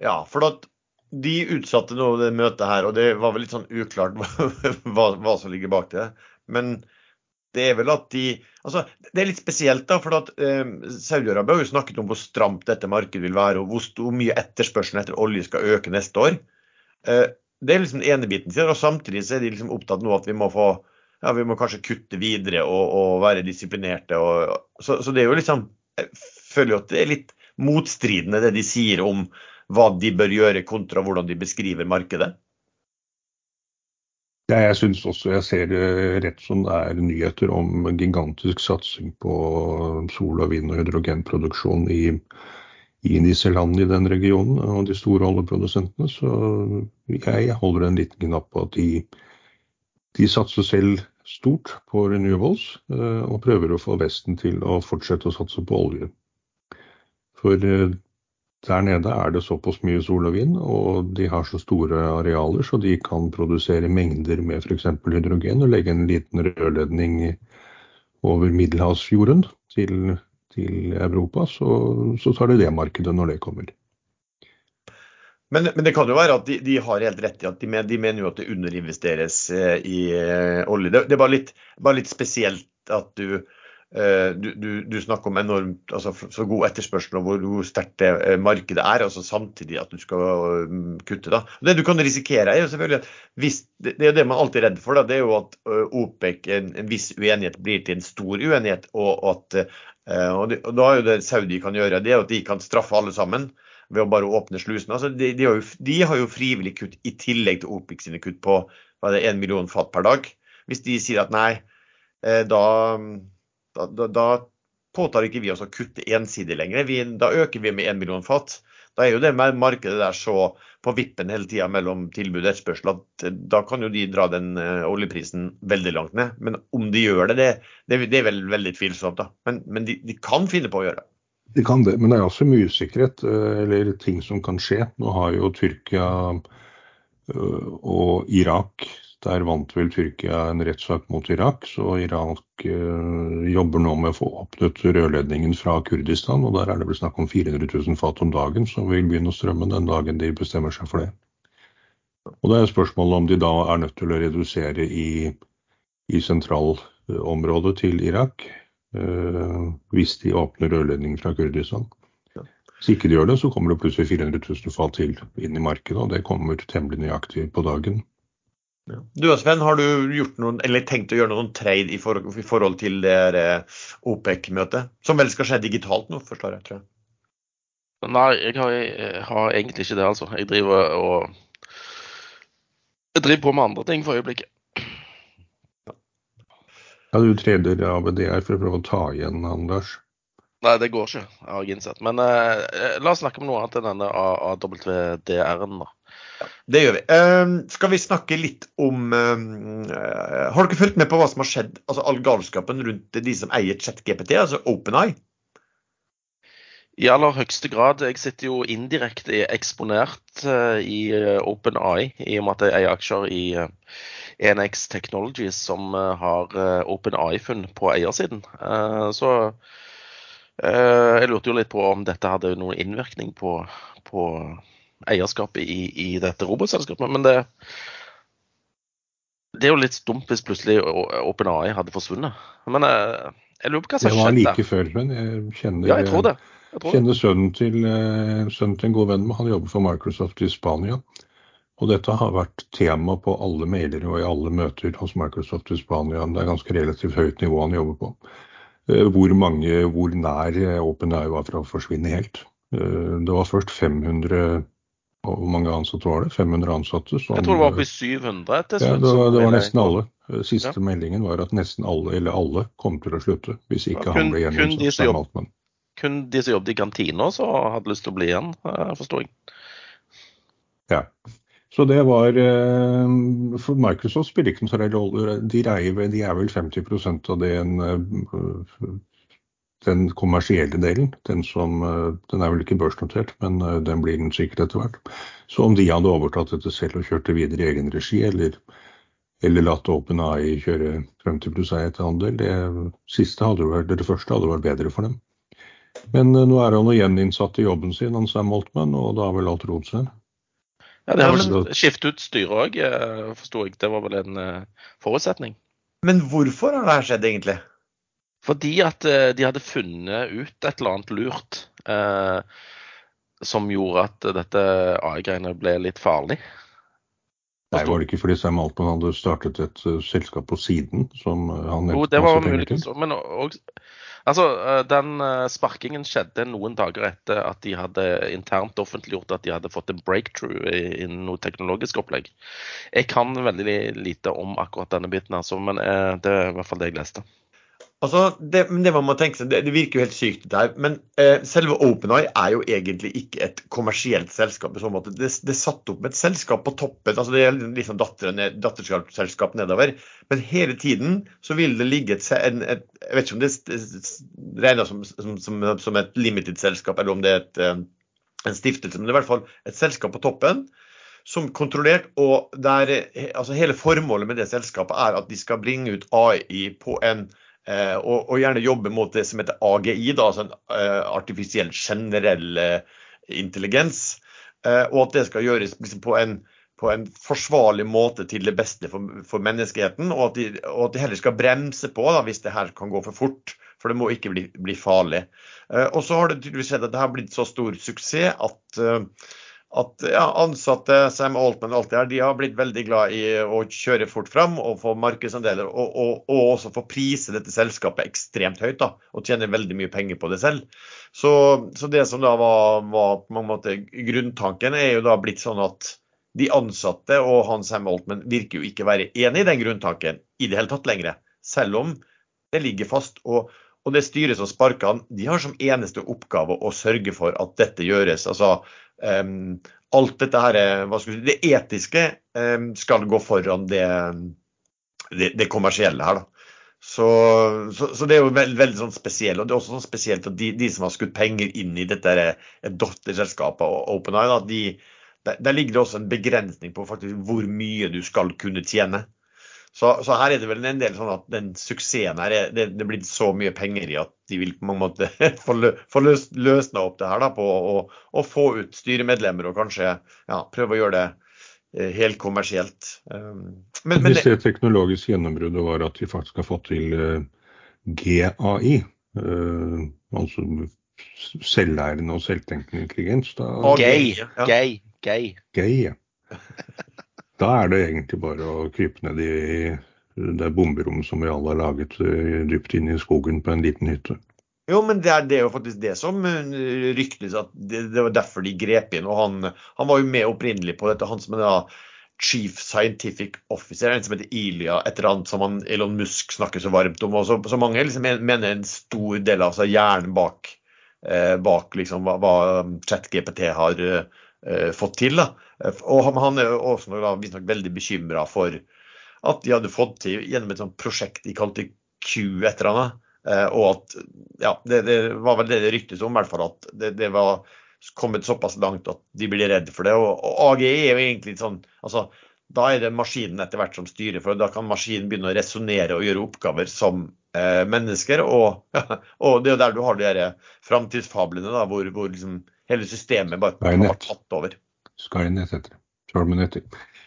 Ja, for at de utsatte nå det møtet her, og det var vel litt sånn uklart hva, hva som ligger bak det. Men det er vel at de altså Det er litt spesielt, da. For eh, Saudi-Arabia har jo snakket om hvor stramt dette markedet vil være, og hvor, hvor mye etterspørselen etter olje skal øke neste år. Eh, det er liksom den ene biten. Og samtidig så er de liksom opptatt nå at vi må få ja, vi må kanskje kutte videre og, og være disiplinerte. Og, så, så, det er jo liksom Jeg føler jo at det er litt motstridende det de sier om hva de bør gjøre kontra hvordan de beskriver markedet? Ja, jeg syns også jeg ser rett som det er nyheter om gigantisk satsing på sol- og vind- og hydrogenproduksjon i, i disse landene i den regionen og de store oljeprodusentene. Så jeg holder en liten knapp på at de, de satser selv stort på renewables eh, og prøver å få Vesten til å fortsette å satse på olje. For eh, der nede er det såpass mye sol og vind, og de har så store arealer så de kan produsere mengder med f.eks. hydrogen og legge en liten rørledning over Middelhavsfjorden til, til Europa. Så, så, tar de det markedet når det kommer. Men, men, det kan jo være at de, de har helt rett i at de, men, de, mener jo at det underinvesteres eh, i eh, olje. Det, det er bare litt, bare litt spesielt at du du, du, du, snakker om enormt altså så god etterspørsel og hvor, hvor sterkt det eh, markedet er, altså samtidig at du skal mm, kutte. da. Det du kan risikere, er jo selvfølgelig at hvis, det, er det man alltid er redd for. da, det er jo At OPEC, en, en viss uenighet blir til en stor uenighet. Og, at, og, de, og da er jo det Saudi kan gjøre, det er at de kan straffe alle sammen ved å bare åpne slusene. Altså, de, de, har jo, de, har jo, frivillig kutt i tillegg til OPEC sine kutt på hva er det, 1 million fat per dag. Hvis de sier at nei, da da, da, da påtar ikke vi oss å kutte ensidig lenger. Vi, da øker vi med én million fat. Da er jo det markedet der så på vippen hele tida mellom tilbud og etterspørsel at eh, da kan jo de dra den uh, oljeprisen veldig langt ned. Men om de gjør det, det, det, det er vel veldig tvilsomt. da. Men, men de, de, kan finne på å gjøre det. De kan det, men det er også mye usikkerhet uh, eller ting som kan skje. Nå har jo Tyrkia og Irak der vant vel Tyrkia en rettssak mot Irak, så Irak eh, jobber nå med å få åpnet rørledningen fra Kurdistan. og Der er det vel snakk om 400 000 fat om dagen som vil begynne å strømme den dagen de bestemmer seg for det. Og Det er spørsmålet om de da er nødt til å redusere i, i sentralområdet til Irak eh, hvis de åpner rørledningen fra Kurdistan. Hvis ikke de gjør det, så kommer det plutselig 400 000 fat til inn i markedet, og det kommer temmelig nøyaktig på dagen. Du og Sven, har du gjort noen, eller tenkt å gjøre noen trade i forhold, i forhold til det eh, OPEC-møtet? Som vel skal skje digitalt nå, forstår jeg. tror jeg. Nei, jeg har, jeg har, egentlig ikke det, altså. Jeg driver og Jeg driver på med andre ting for øyeblikket. Ja, du trader ABDR for å prøve å ta igjen han Lars? Nei, det går ikke, har jeg innsett. Men eh, la oss snakke om noe annet enn denne AWDR-en, da. Det gjør vi. Uh, skal vi snakke litt om uh, Har dere fulgt med på hva som har skjedd, altså all galskapen rundt de som eier ChatGPT, altså OpenEye? I aller høyeste grad. Jeg sitter jo indirekte eksponert uh, i OpenEye, i og med at jeg eier aksjer i Enex Technologies, som har OpenEye-funn på eiersiden. Så jeg lurte jo litt på om dette hadde noen innvirkning på, på eierskapet i, i dette robotselskapet. Men det, det, er jo litt dumt hvis plutselig OpenAI hadde forsvunnet. Men jeg, eh, jeg lurer på hva som skjedde. Det var like før, men jeg kjenner, ja, jeg tror det. Jeg tror kjenner sønnen, til, eh, sønnen til en god venn med. Han jobber for Microsoft i Spania. Og dette har vært tema på alle mailer og i alle møter hos Microsoft i Spania. Det er ganske relativt høyt nivå han jobber på. Eh, hvor mange, hvor nær OpenAI var fra å forsvinne helt. Det var først 500 og hvor mange ansatte var det? 500 ansatte? Som, jeg tror det var oppe i 700 til slutt. Ja, det var, det var nesten alle. Siste ja. meldingen var at nesten alle, eller alle, kom til å slutte. Hvis ikke ja, kun, han ble som Kun de som jobbet i kantina så hadde lyst til å bli igjen, eh, forstår jeg. Ja. Så det var eh, For Microsoft spiller ikke noen særlig rolle. De, de er vel 50 av det en eh, den kommersielle delen, den, som, eh, den er vel ikke børsnotert, men eh, den blir den sikkert etter hvert. Så om de hadde overtatt dette selv og kjørt det videre i egen regi, eller, eller latt OpenAI kjøre 50 pluss eierandel, det siste hadde vært, det første hadde vært bedre for dem. Men eh, nå er han igjen innsatt i jobben sin, han Sam Altman, og da har vel alt rodd seg. Ja, det har vel skiftet ut styret òg, forsto jeg. Det var vel en forutsetning. Men hvorfor har det her skjedd, egentlig? Fordi at eh, de hadde funnet ut et eller annet lurt eh, som gjorde at dette AI-greiene ble litt farlig. Nei, Var det ikke fordi Sam Altman hadde startet et uh, selskap på siden som uh, han Jo, det var muligens men også, altså, uh, den sparkingen skjedde noen dager etter at de hadde internt offentliggjort at de hadde fått en breakthrough i, i noe teknologisk opplegg. Jeg kan veldig lite om akkurat denne biten, altså, men det er i hvert fall det jeg leste. Altså, det, det, man må tenke seg, det, det, virker jo helt sykt, det her. Men eh, selve OpenEye er jo egentlig ikke et kommersielt selskap. i sånn måte. Det, det er satt opp med et selskap på toppen. altså Det er liksom ned, datterselskap nedover. Men hele tiden så vil det ligge et, en, et Jeg vet ikke om det regnes som, som, som, som, et limited-selskap, eller om det er et, eh, en stiftelse. Men det er i hvert fall et selskap på toppen som kontrollert, og der, eh, altså Hele formålet med det selskapet er at de skal bringe ut AI på en og, og, gjerne jobbe mot det som heter AGI, da, altså en uh, artifisiell generell uh, intelligens. Og at det skal gjøres liksom, på, en, på, en, forsvarlig måte til det beste for, for menneskeheten. Og at, de, og at, de, heller skal bremse på da, hvis det her kan gå for fort. For det må ikke bli, bli farlig. og så har det tydeligvis skjedd at det har blitt så stor suksess at at ja, ansatte Sam Altman alt det her, de har blitt veldig glad i å kjøre fort fram og få markedsandeler, og, og, og, også få prise dette selskapet ekstremt høyt da, og tjene veldig mye penger på det selv. Så, så det som da var, var, på mange måter grunntanken, er jo da blitt sånn at de ansatte og han Sam Altman virker jo ikke være enig i den grunntanken i det hele tatt lenger, selv om det ligger fast. og og det styret som sparker han, de har som eneste oppgave å sørge for at dette gjøres. Altså um, alt dette her, hva skal si, Det etiske um, skal gå foran det, det, det kommersielle her. Så, så, så, det er jo veldig, veldig sånn spesielt. Og det er også sånn spesielt at de, de som har skutt penger inn i dette datterselskapet OpenEye, de, der, der, ligger det også en begrensning på faktisk hvor mye du skal kunne tjene. Så, så, her er det vel en del sånn at den suksessen her er, det, det er blitt så mye penger i at de vil på mange måter få, lø, få løs, løsna opp det her da, på å få ut styremedlemmer og kanskje ja, prøve å gjøre det eh, helt kommersielt. Um, men, men det teknologiske gjennombruddet var at vi faktisk har fått til uh, GAI, uh, altså selvlærende og selvtenkende intelligens da, Gay. Ja. Gay. Gay. Gay, ja. Da er det egentlig bare å krype ned i det bomberommet som vi alle har laget eh, dypt inne i skogen på en liten hytte. Jo, men det er, det er jo faktisk det som eh, ryktes at det, det, var derfor de grep inn. og han, han, var jo med opprinnelig på dette. Han som er da Chief Scientific Officer, en som heter Ilia, et eller annet som han, Elon Musk snakker så varmt om. og Så, så mange liksom mener en stor del av seg hjernen bak, eh, bak liksom, hva, hva ChatGPT har eh, fått til. da. Og han er også visstnok veldig bekymra for at de hadde fått til gjennom et sånt prosjekt de kalte Q et eller annet. Eh, og at ja, det, det var vel det det ryktes om, i hvert fall. At det, det, var kommet såpass langt at de blir redde for det. Og, og AGE er jo egentlig sånn altså, Da er det maskinen etter hvert som styrer, for da kan maskinen begynne å resonnere og gjøre oppgaver som eh, mennesker. Og, og, det er jo der du har de framtidsfablene, hvor, hvor liksom hele systemet bare har tatt over. Skynet heter det. Terminator.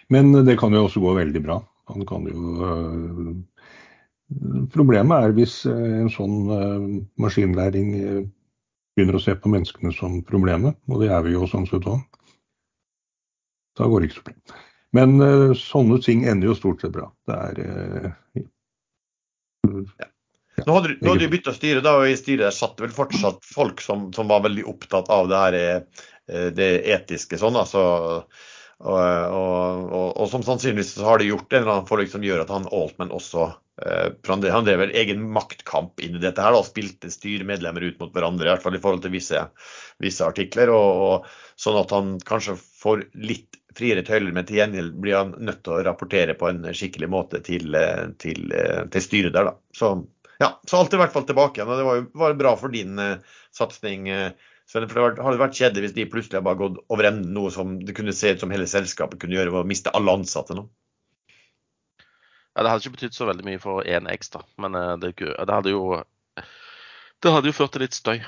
Men det kan jo også gå veldig bra. Han kan jo øh, Problemet er hvis øh, en sånn øh, maskinlæring begynner å se på menneskene som problemet, og det er vi jo sånn sett òg. Da går det ikke så bra. Men sånne ting ender jo stort sett bra. Det er ja. Nå hadde, nå hadde de bytta styre, da, og i styret satt vel fortsatt folk som, som var veldig opptatt av det her Eh, det etiske sånn. altså og, og, og, og, som sannsynligvis har de gjort en eller annen forlik som gjør at han Altman også eh, Han drev vel egen maktkamp inn i dette her, og spilte styremedlemmer ut mot hverandre, i hvert fall i forhold til visse, visse artikler. Og, Sånn at han kanskje får litt friere tøyler, men til gjengjeld blir han nødt til å rapportere på en skikkelig måte til, eh, til, til styret der, da. Så, ja, så alt er i hvert fall tilbake igjen. Og det var jo var bra for din uh, satsing. Uh, for det hadde vært kjedelig hvis de plutselig hadde bare gått over ende, noe som det kunne se ut som hele selskapet kunne gjøre ved å miste alle ansatte nå. Ja, Det hadde ikke betydd så veldig mye for én ekstra, men eh, det, det, hadde jo Det hadde jo ført til litt støy.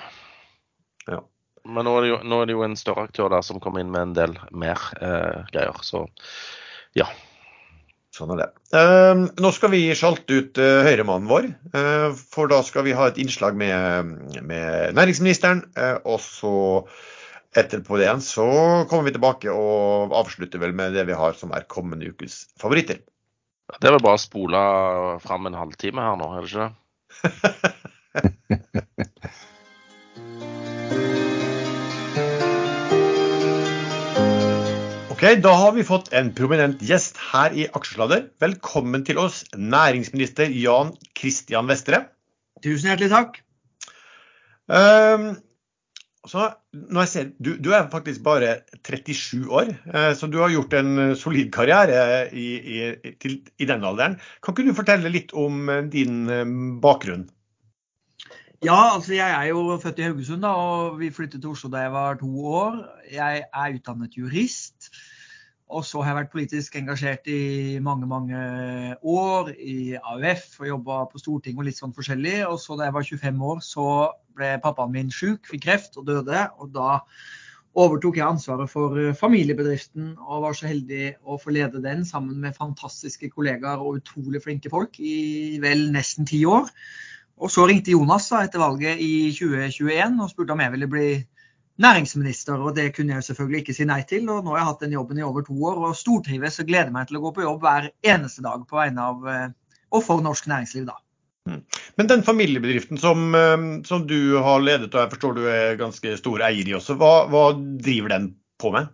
Ja. Men nå er, jo, nå er, det jo, en større aktør der som kommer inn med en del mer eh, greier. Så ja. Sånn er det. Uh, nå skal vi sjalte ut uh, høyremannen vår, uh, for da skal vi ha et innslag med, med næringsministeren. og så etterpå det igjen så kommer vi tilbake og avslutter vel med det vi har som er kommende ukes favoritter. Det er vel bare å spole fram en halvtime her nå, er det ikke det? Ok, Da har vi fått en prominent gjest her i Aksjesladder. Velkommen til oss, næringsminister Jan Christian Vestre. Tusen hjertelig takk. Um, så ser, du, du, er faktisk bare 37 år, uh, så du har gjort en solid karriere i, i, til, i den alderen. Kan ikke du fortelle litt om eh, din um, bakgrunn? Ja, altså jeg er jo født i Haugesund, da, og vi flyttet til Oslo da jeg var to år. Jeg er utdannet jurist. Og så har jeg vært politisk engasjert i mange mange år i AUF og jobba på Stortinget og litt sånn forskjellig. Og så da jeg var 25 år, så ble pappaen min sjuk, fikk kreft og døde. Og da overtok jeg ansvaret for familiebedriften og var så heldig å få lede den sammen med fantastiske kollegaer og utrolig flinke folk i vel nesten ti år. Og så ringte Jonas da, etter valget i 2021 og spurte om jeg ville bli næringsminister. Og det kunne jeg selvfølgelig ikke si nei til. Og nå har jeg hatt den jobben i over to år og stortrives og gleder meg til å gå på jobb hver eneste dag på vegne av eh, og for norsk næringsliv, da. Mm. Men den familiebedriften som, eh, som, du har ledet, og jeg forstår du er ganske stor eier i også, hva, hva driver den på med?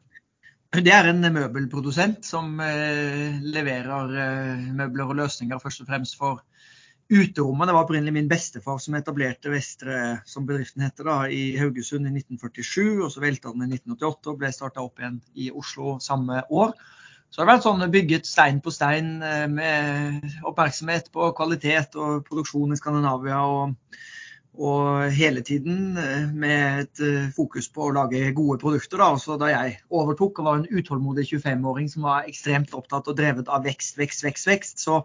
Det er en møbelprodusent som eh, leverer eh, møbler og løsninger først og fremst for Uterommet det var opprinnelig min bestefar som etablerte Vestre, som bedriften heter, da, i Haugesund i 1947. og Så velta den i 1988 og ble starta opp igjen i Oslo samme år. Så det har vært sånn bygget stein på stein eh, med oppmerksomhet på kvalitet og produksjon i Skandinavia. og og hele tiden eh, med et eh, fokus på å lage gode produkter. Da. Så da jeg overtok og var en utålmodig 25-åring som var ekstremt opptatt og drevet av vekst, vekst, vekst, vekst, så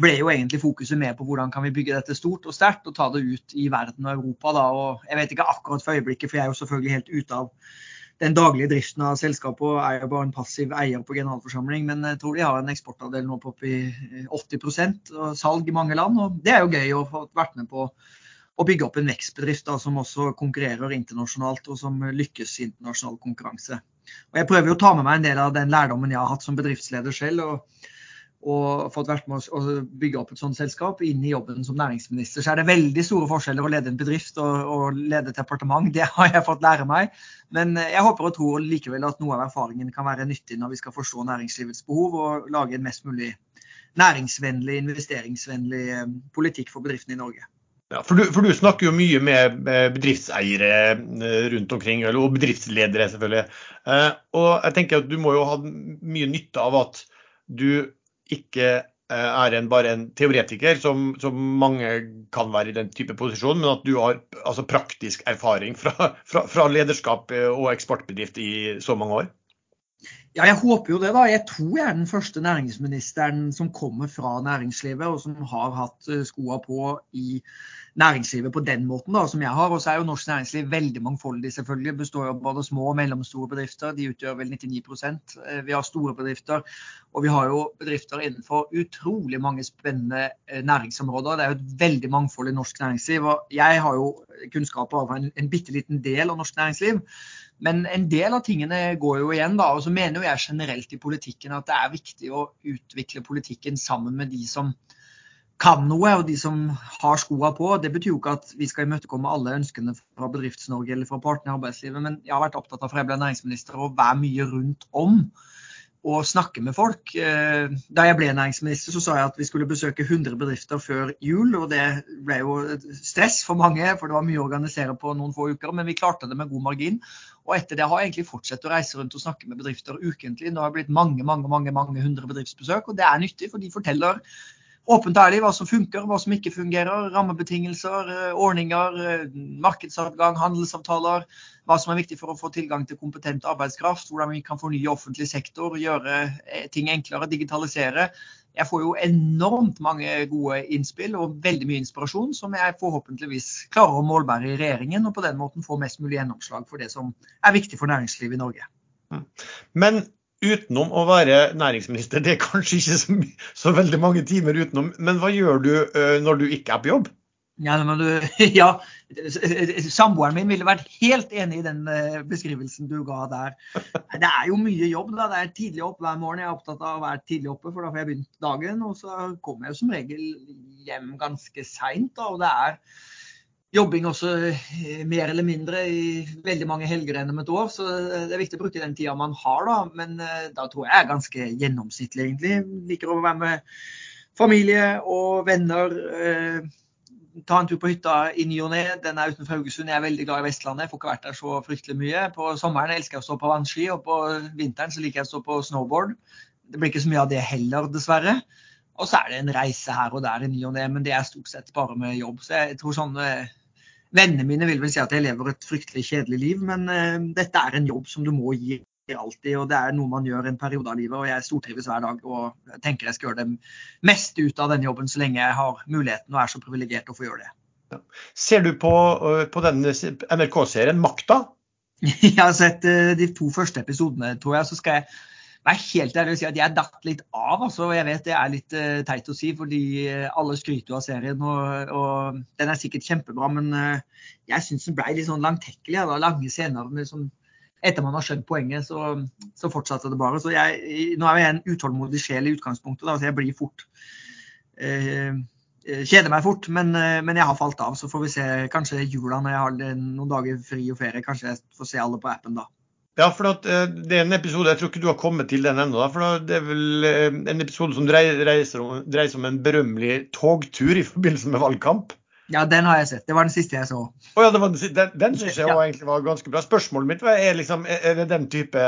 ble jo egentlig fokuset mer på hvordan kan vi bygge dette stort og sterkt og ta det ut i verden og Europa. Da. Og jeg vet ikke akkurat for øyeblikket, for jeg er jo selvfølgelig helt ute av den daglige driften av selskapet og er jo bare en passiv eier på generalforsamling. Men jeg tror de har en eksportavdel nå på oppi 80% og salg i mange land. Og det er jo gøy å få vært med på å bygge opp en vekstbedrift da, som også konkurrerer internasjonalt, og som lykkes i internasjonal konkurranse. Og jeg prøver å ta med meg en del av den lærdommen jeg har hatt som bedriftsleder selv. og, og fått vært med å bygge opp et sånt selskap inn i jobben som næringsminister. Så er det veldig store forskjeller å lede en bedrift og, og lede et departement. Det har jeg fått lære meg. Men jeg håper og tror likevel at noe av erfaringen kan være nyttig når vi skal forstå næringslivets behov og lage en mest mulig næringsvennlig, investeringsvennlig eh, politikk for bedriftene i Norge. Ja, for, du, for, du, snakker jo mye med bedriftseiere eh, rundt omkring, og bedriftsledere selvfølgelig. Eh, og jeg tenker at du må jo ha mye nytte av at du ikke eh, er en, bare en teoretiker, som, som, mange kan være i den type posisjon, men at du har altså, praktisk erfaring fra, fra, fra lederskap og eksportbedrift i så mange år? Ja, jeg håper jo det, da. Jeg tror jeg er den første næringsministeren som kommer fra næringslivet, og som har hatt skoa på i næringslivet på den måten da, som jeg har. Og så er jo norsk næringsliv veldig mangfoldig, selvfølgelig. Består av både små og mellomstore bedrifter. De utgjør vel 99 eh, Vi har store bedrifter, og vi har jo bedrifter innenfor utrolig mange spennende eh, næringsområder. Det er jo et veldig mangfold i norsk næringsliv. Og jeg har jo kunnskap av en, en bitte liten del av norsk næringsliv. Men en del av tingene går jo igjen, da. Og så mener jo jeg generelt i politikken at det er viktig å utvikle politikken sammen med de som kan noe, og de som har skoa på. Det betyr jo ikke at vi skal imøtekomme alle ønskene fra Bedrifts-Norge eller fra partene i arbeidslivet, men jeg har vært opptatt av fra jeg ble næringsminister å være mye rundt om og snakke med folk. Eh, da jeg ble næringsminister, så sa jeg at vi skulle besøke 100 bedrifter før jul. og Det ble jo stress for mange, for det var mye å organisere på noen få uker. Men vi klarte det med god margin. Og etter det har jeg egentlig fortsatt å reise rundt og snakke med bedrifter ukentlig. Nå har det blitt mange mange, mange, mange hundre bedriftsbesøk, og det er nyttig, for de forteller åpent og ærlig hva som funker, hva som ikke fungerer. Rammebetingelser, eh, ordninger, eh, markedsadgang, handelsavtaler. Hva som er viktig for å få tilgang til kompetent arbeidskraft. Hvordan vi kan fornye offentlig sektor, gjøre eh, ting enklere, digitalisere. Jeg får jo enormt mange gode innspill og veldig mye inspirasjon som jeg forhåpentligvis klarer å målbære i regjeringen, og på den måten få mest mulig gjennomslag for det som er viktig for næringslivet i Norge. Mm. Men utenom å være næringsminister, det er kanskje ikke så, så, veldig mange timer utenom, men hva gjør du uh, når du ikke er på jobb? Ja, du, ja, samboeren min ville vært helt enig i den eh, beskrivelsen du ga der. Det er jo mye jobb. da, Det er tidlig opp hver morgen. Jeg er opptatt av å være tidlig oppe, for da får jeg begynt dagen. Og så kommer jeg som regel hjem ganske seint. Og det er jobbing også eh, mer eller mindre i veldig mange helger gjennom et år. Så det er viktig å bruke den tida man har, da. Men eh, da tror jeg er ganske gjennomsnittlig, egentlig. Liker å være med familie og venner ta en tur på hytta i ny og ne. Den er utenfor Haugesund. Jeg er veldig glad i Vestlandet. Får ikke vært der så fryktelig mye. På sommeren elsker jeg å stå på vannski, og på vinteren så liker jeg å stå på snowboard. Det blir ikke så mye av det heller, dessverre. Og så er det en reise her og der i ny og ne, men det er stort sett bare med jobb. Så jeg tror sånn eh, Vennene mine vil vel si at jeg lever et fryktelig kjedelig liv, men uh, dette er en jobb som du må gi alltid, og det er noe man gjør en periode av livet. og Jeg stortrives hver dag og tenker jeg skal gjøre det meste ut av den jobben så lenge jeg har muligheten og er så privilegert å få gjøre det. Ja. Ser du på, øh, på denne NRK-serien Makta? Jeg har sett øh, de to første episodene, tror jeg. Så skal jeg være helt ærlig og si at jeg datt litt av. altså. Jeg vet det er litt uh, teit å si, fordi alle skryter av serien. Og, og, den er sikkert kjempebra, men uh, jeg syns den ble litt sånn langtekkelig. Ja, lange scener med liksom, etter man har skjønt poenget, så, så fortsatte det bare. Så jeg, nå er jeg en utålmodig sjel i utgangspunktet, da, så jeg blir fort eh, eh, Kjeder meg fort, men, eh, men, jeg har falt av. Så får vi se kanskje jula når jeg har noen dager fri og ferie. Kanskje jeg får se alle på appen da. Ja, for at, eh, det er en episode, Jeg tror ikke du har kommet til den ennå. for Det er vel en episode som dreier, seg om, om en berømmelig togtur i forbindelse med valgkamp. Ja, den har jeg sett. Det var den siste jeg så. Oh, ja, den, den, den syns jeg også egentlig var ganske bra. Spørsmålet mitt er liksom, er det den type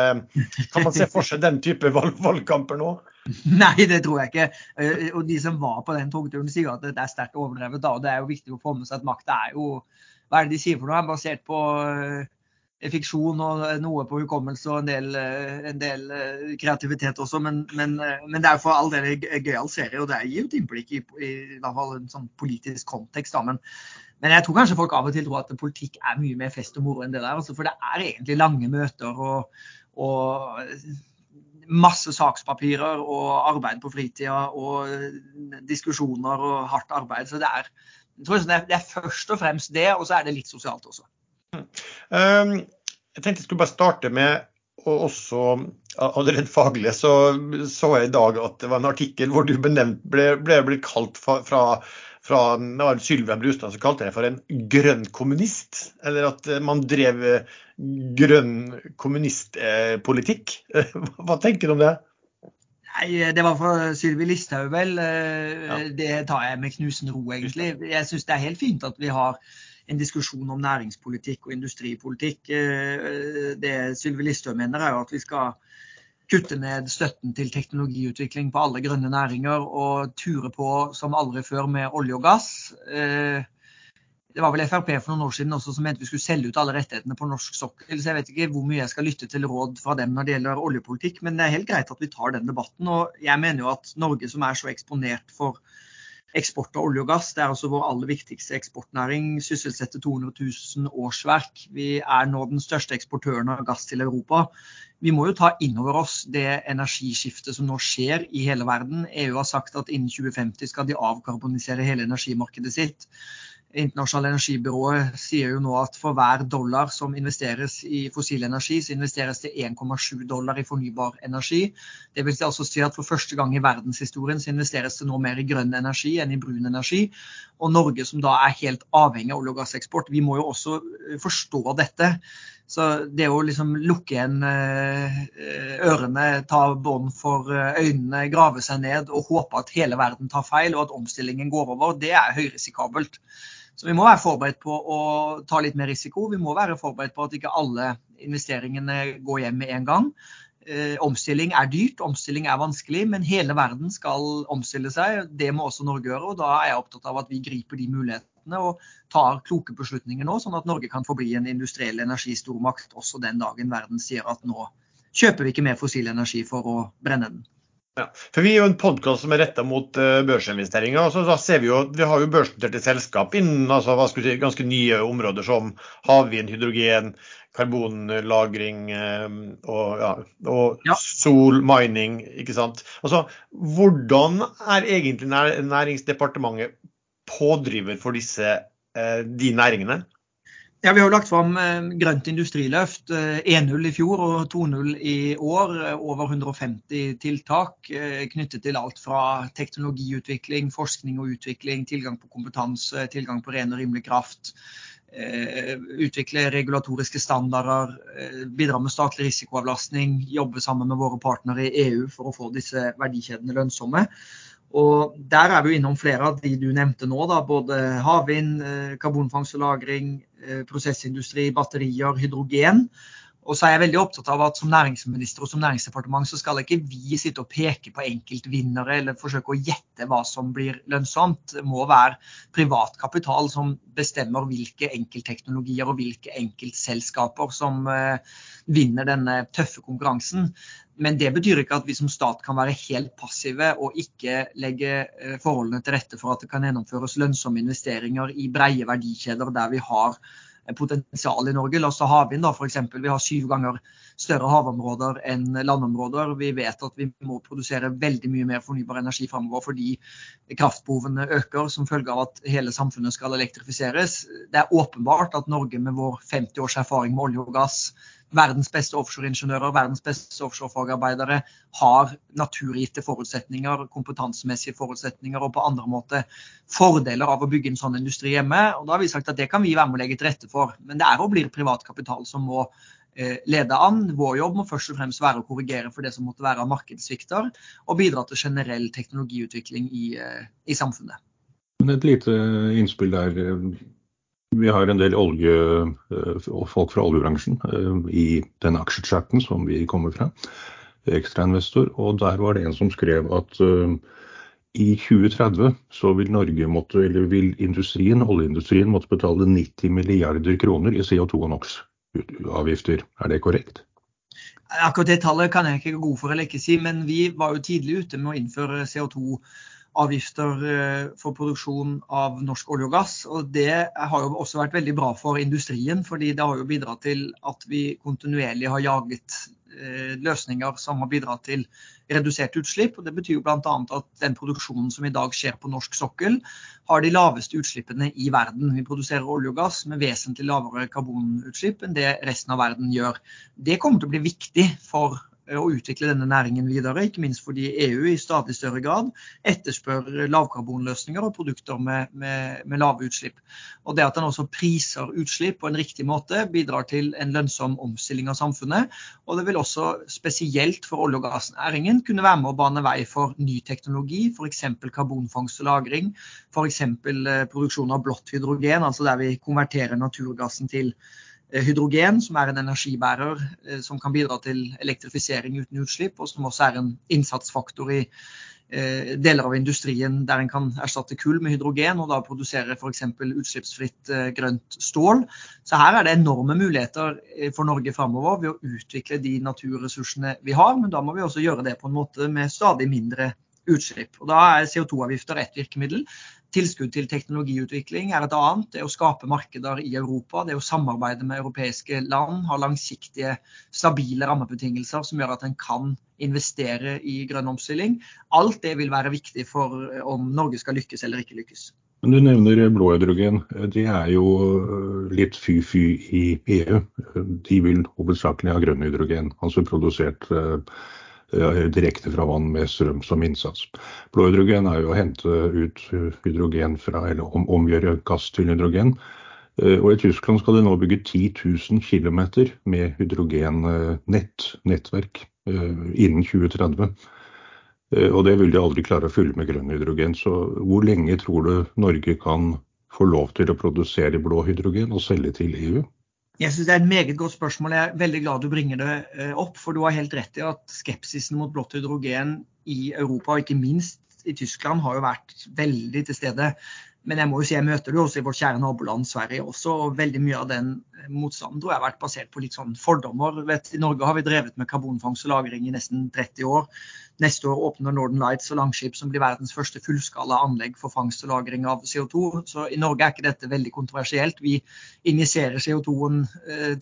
Kan man se for seg den type valg, valgkamper nå? Nei, det tror jeg ikke. Eh, og de som var på den togturen, sier at det er sterkt overdrevet. da, og Det er jo viktig å få med seg at makta er jo Hva er det de sier for noe? Basert på eh, fiksjon og noe på hukommelse og en del, eh, en del eh, kreativitet også. Men, men, eh, men, det er for all del en gøyal serie, og det gir et innblikk i, i, i hvert fall en sånn politisk kontekst. Da. Men, men, jeg tror kanskje folk av og til tror at politikk er mye mer fest og moro enn det der. Altså, for det er egentlig lange møter og, og masse sakspapirer og arbeid på fritida og diskusjoner og hardt arbeid. Så det er, tror det er først og fremst det, og så er det litt sosialt også. Um, jeg tenkte jeg skulle bare starte med og også allerede faglig så så jeg i dag at det var en artikkel hvor du benevnt, ble, ble ble kalt fra, fra, fra Sylvia Brustad som kalte deg for en grønn kommunist. Eller at man drev grønn kommunistpolitikk. Hva tenker du om det? Nei, Det var fra Sylvi Listhaug, vel. Ja. Det tar jeg med knusende ro, egentlig. Jeg syns det er helt fint at vi har en diskusjon om næringspolitikk og industripolitikk. Eh, det Sylvi Listhaug mener, er jo at vi skal kutte ned støtten til teknologiutvikling på alle grønne næringer og ture på som aldri før med olje og gass. Eh, det var vel Frp for noen år siden også som mente vi skulle selge ut alle rettighetene på norsk sokkel. Så jeg vet ikke hvor mye jeg skal lytte til råd fra dem når det gjelder oljepolitikk, men det er helt greit at vi tar den debatten. Og jeg mener jo at Norge som er så eksponert for eksport av olje og gass. Det er altså vår aller viktigste eksportnæring. Sysselsetter 200 000 årsverk. Vi er nå den største eksportøren av gass til Europa. Vi må jo ta inn over oss det energiskiftet som nå skjer i hele verden. EU har sagt at innen 2050 skal de avkarbonisere hele energimarkedet sitt. Internasjonale energibyrået sier jo nå at for hver dollar som investeres i fossil energi, så investeres det 1,7 dollar i fornybar energi. Det vil altså si at for første gang i verdenshistorien så investeres det nå mer i grønn energi enn i brun energi. Og Norge som da er helt avhengig av olje- og gasseksport, vi må jo også eh, forstå dette. Så det å liksom lukke igjen eh, ørene, ta bånd for eh, øynene, grave seg ned og håpe at hele verden tar feil og at omstillingen går over, det er høyrisikabelt. Så vi må være forberedt på å ta litt mer risiko. Vi må være forberedt på at ikke alle investeringene går hjem med en gang. Eh, omstilling er dyrt, omstilling er vanskelig, men hele verden skal omstille seg. Det må også Norge gjøre. og Da er jeg opptatt av at vi griper de mulighetene og tar kloke beslutninger nå, sånn at Norge kan forbli en industriell energistormakt også den dagen verden sier at nå kjøper vi ikke mer fossil energi for å brenne den. Ja, for Vi er jo en podkast som er retta mot uh, børsinvesteringer. og så da ser Vi jo, vi har jo børsnoterte selskap innen altså, si, ganske nye områder som havvind, hydrogen, karbonlagring uh, og, ja, og ja. sol, mining. ikke sant? Altså, Hvordan er egentlig Næringsdepartementet pådriver for disse, de næringene? Ja, Vi har jo lagt fram grønt industriløft. 1-0 i fjor og 2-0 i år. Over 150 tiltak knyttet til alt fra teknologiutvikling, forskning og utvikling, tilgang på kompetanse, tilgang på ren og rimelig kraft. Utvikle regulatoriske standarder, bidra med statlig risikoavlastning, jobbe sammen med våre partnere i EU for å få disse verdikjedene lønnsomme. Og Der er vi innom flere av de du nevnte nå. Da, både havvind, karbonfangst og -lagring, prosessindustri, batterier, hydrogen. Og så er jeg veldig opptatt av at som næringsminister og som næringsdepartement så skal ikke vi sitte og peke på enkeltvinnere eller forsøke å gjette hva som blir lønnsomt. Det må være privat kapital som bestemmer hvilke enkeltteknologier og hvilke enkeltselskaper som vinner denne tøffe konkurransen. Men det betyr ikke at vi som stat kan være helt passive og ikke legge forholdene til rette for at det kan gjennomføres lønnsomme investeringer i breie verdikjeder der vi har potensial i Norge. La oss ta havvind f.eks. Vi har syv ganger større havområder enn landområder. Vi vet at vi må produsere veldig mye mer fornybar energi framover fordi kraftbehovene øker som følge av at hele samfunnet skal elektrifiseres. Det er åpenbart at Norge med vår 50 års erfaring med olje og gass verdens beste offshoreingeniører, verdens beste offshorefagarbeidere har naturgitte forutsetninger, kompetansemessige forutsetninger og på andre måter fordeler av å bygge en sånn industri hjemme. Og da har vi sagt at det kan vi være med å legge til rette for. Men det er og blir privat kapital som må lede an. Vår jobb må først og fremst være å korrigere for det som måtte være av markedssvikter, og bidra til generell teknologiutvikling i, i samfunnet. Men et lite innspill der. Vi har en del olje, folk fra oljebransjen i den aksjechatten som vi kommer fra, ekstrainvestor. Og der var det en som skrev at i 2030 så vil Norge måtte, eller vil industrien, oljeindustrien måtte betale 90 milliarder kroner i CO2 og NOx-avgifter. Er det korrekt? Akkurat det tallet kan jeg ikke gå god for eller ikke si, men vi var jo tidlig ute med å innføre CO2-avgifter avgifter for produksjon av norsk olje og gass. og Det har jo også vært veldig bra for industrien, fordi det har jo bidratt til at vi kontinuerlig har jaget løsninger som har bidratt til redusert utslipp. og Det betyr jo bl.a. at den produksjonen som i dag skjer på norsk sokkel, har de laveste utslippene i verden. Vi produserer olje og gass med vesentlig lavere karbonutslipp enn det resten av verden gjør. Det kommer til å bli viktig for å utvikle denne næringen videre, ikke minst fordi EU i stadig større grad etterspør lavkarbonløsninger og produkter med, med, med lave utslipp. Og det at en også priser utslipp på en riktig måte, bidrar til en lønnsom omstilling av samfunnet. Og det vil også spesielt for olje- og gassnæringen kunne være med å bane vei for ny teknologi, f.eks. karbonfangst og -lagring, f.eks. produksjon av blått hydrogen, altså der vi konverterer naturgassen til hydrogen, som er en energibærer som kan bidra til elektrifisering uten utslipp, og som også er en innsatsfaktor i deler av industrien der en kan erstatte kull med hydrogen og da produsere f.eks. utslippsfritt grønt stål. Så her er det enorme muligheter for Norge fremover ved å utvikle de naturressursene vi har, men da må vi også gjøre det på en måte med stadig mindre utslipp. Og da er CO2-avgifter ett virkemiddel. Tilskudd til teknologiutvikling er et annet. Det å skape markeder i Europa, det å samarbeide med europeiske land, ha langsiktige, stabile rammebetingelser som gjør at en kan investere i grønn omstilling. Alt det vil være viktig for om Norge skal lykkes eller ikke lykkes. Men Du nevner blå hydrogen. Det er jo litt fy-fy i EU. De vil hovedsakelig ha grønn hydrogen, altså produsert direkte fra vann med strøm som innsats. Blå hydrogen er jo å hente ut hydrogen fra, eller om, omgjøre gass til hydrogen. Og I Tyskland skal de nå bygge 10 000 km med hydrogennett, nettverk, innen 2030. Og det vil de aldri klare å fylle med grønn hydrogen. Så hvor lenge tror du Norge kan få lov til å produsere blå hydrogen og selge til EU? Jeg synes Det er et meget godt spørsmål. Jeg er veldig glad du bringer det opp. For du har helt rett i at skepsisen mot blått hydrogen i Europa, og ikke minst i Tyskland, har jo vært veldig til stede. Men jeg må jo si, jeg møter det også i vårt kjære naboland Sverige også. og Veldig mye av den motstanden tror jeg har vært basert på litt sånn fordommer. Vet, I Norge har vi drevet med karbonfangst og -lagring i nesten 30 år. Neste år åpner Northern Lights og Langskip, som blir verdens første fullskala anlegg for fangst og lagring av CO2. Så i Norge er ikke dette veldig kontroversielt. Vi injiserer CO2-en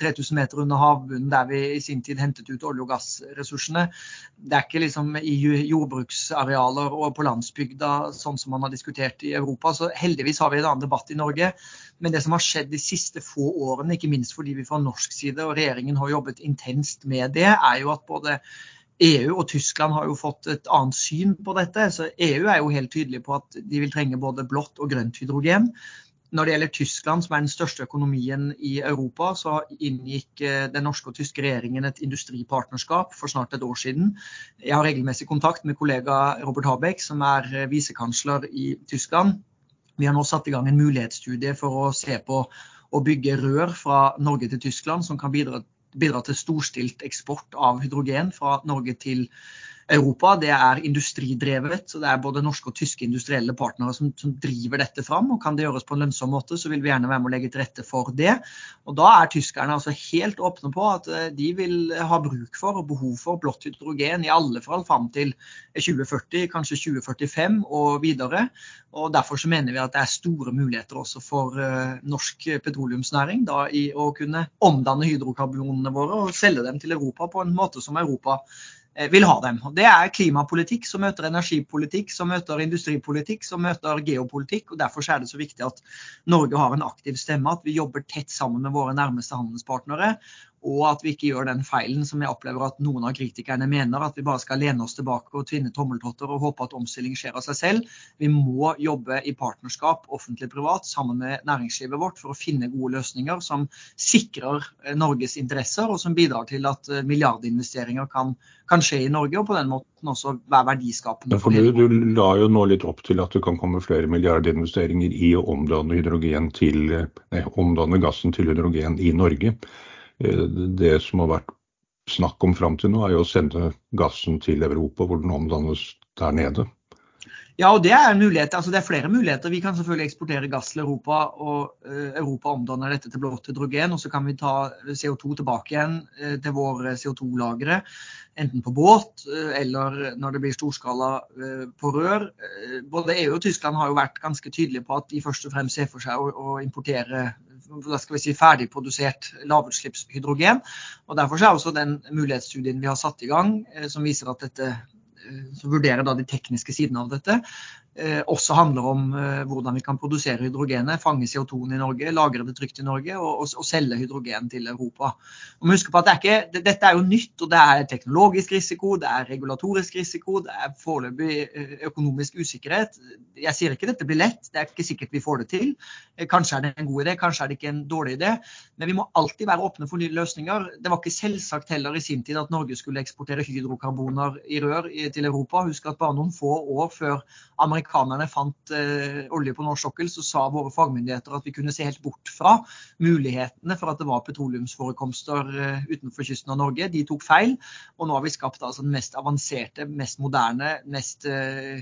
3000 meter under havbunnen der vi i sin tid hentet ut olje- og gassressursene. Det er ikke liksom i jordbruksarealer og på landsbygda sånn som man har diskutert i Europa. Så heldigvis har vi en annen debatt i Norge. Men det som har skjedd de siste få årene, ikke minst fordi vi fra norsk side og regjeringen har jobbet intenst med det, er jo at både EU og Tyskland har jo fått et annet syn på dette. så EU er jo helt tydelig på at de vil trenge både blått og grønt hydrogen. Når det gjelder Tyskland, som er den største økonomien i Europa, så inngikk eh, den norske og tyske regjeringen et industripartnerskap for snart et år siden. Jeg har regelmessig kontakt med kollega Robert Habeck, som er eh, visekansler i Tyskland. Vi har nå satt i gang en mulighetsstudie for å se på å bygge rør fra Norge til Tyskland som kan bidra bidra til storstilt eksport av hydrogen fra Norge til Europa. Det er industridrevet, så det er både norske og tyske industrielle partnere som, som, driver dette fram. og Kan det gjøres på en lønnsom måte, så vil vi gjerne være med å legge til rette for det. Og Da er tyskerne altså helt åpne på at eh, de vil ha bruk for og behov for blått hydrogen i alle fall fram til 2040, kanskje 2045 og videre. Og Derfor så mener vi at det er store muligheter også for uh, norsk petroleumsnæring da, i å kunne omdanne hydrokarbonene våre og selge dem til Europa på en måte som Europa Eh, vil ha dem. Det er klimapolitikk som møter energipolitikk, som møter industripolitikk, som møter geopolitikk. og Derfor er det så viktig at Norge har en aktiv stemme, at vi jobber tett sammen med våre nærmeste handelspartnere og at vi ikke gjør den feilen som jeg opplever at noen av kritikerne mener, at vi bare skal lene oss tilbake og tvinne tommeltotter og håpe at omstilling skjer av seg selv. Vi må jobbe i partnerskap offentlig-privat sammen med næringslivet vårt for å finne gode løsninger som sikrer eh, Norges interesser, og som bidrar til at eh, milliardinvesteringer kan, kan skje i Norge, og på den måten også være verdiskapende. For du, du la jo nå litt opp til at det kan komme flere milliardinvesteringer i å omdanne, til, nei, omdanne gassen til hydrogen i Norge. Eh, det som har vært snakk om fram til nå, er jo å sende gassen til Europa, hvor den omdannes der nede. Ja, og det er en mulighet. Altså, det er flere muligheter. Vi kan selvfølgelig eksportere gass til Europa, og uh, Europa omdanner dette til blått hydrogen. Og så kan vi ta CO2 tilbake igjen uh, til våre CO2-lagre. Enten på båt eller når det blir storskala på rør. Både EU og Tyskland har jo vært ganske tydelige på at de først og fremst ser for seg å, å importere hva skal vi si, ferdigprodusert lavutslippshydrogen. Og Derfor er også den mulighetsstudien vi har satt i gang, eh, som viser at dette eh, som vurderer da de tekniske sidene av dette, også handler om eh, hvordan vi kan produsere hydrogenet, fange CO2-en i Norge, lagre det trygt i Norge og, og, og selge hydrogen til Europa. Og må huske på at det er ikke, det, Dette er jo nytt, og det er teknologisk risiko, det er regulatorisk risiko, det er foreløpig eh, økonomisk usikkerhet. Jeg sier ikke dette blir lett, det er ikke sikkert vi får det til. Kanskje er det en god idé, kanskje er det ikke en dårlig idé. Men vi må alltid være åpne for nye løsninger. Det var ikke selvsagt heller i sin tid at Norge skulle eksportere hydrokarboner i rør til Europa. Husk at bare noen få år før amerikanerne amerikanerne fant eh, olje på norsk sokkel, så sa våre fagmyndigheter at vi kunne se helt bort fra mulighetene for at det var petroleumsforekomster eh, utenfor kysten av Norge. De tok feil, og nå har vi skapt altså, den mest avanserte, mest moderne, mest eh,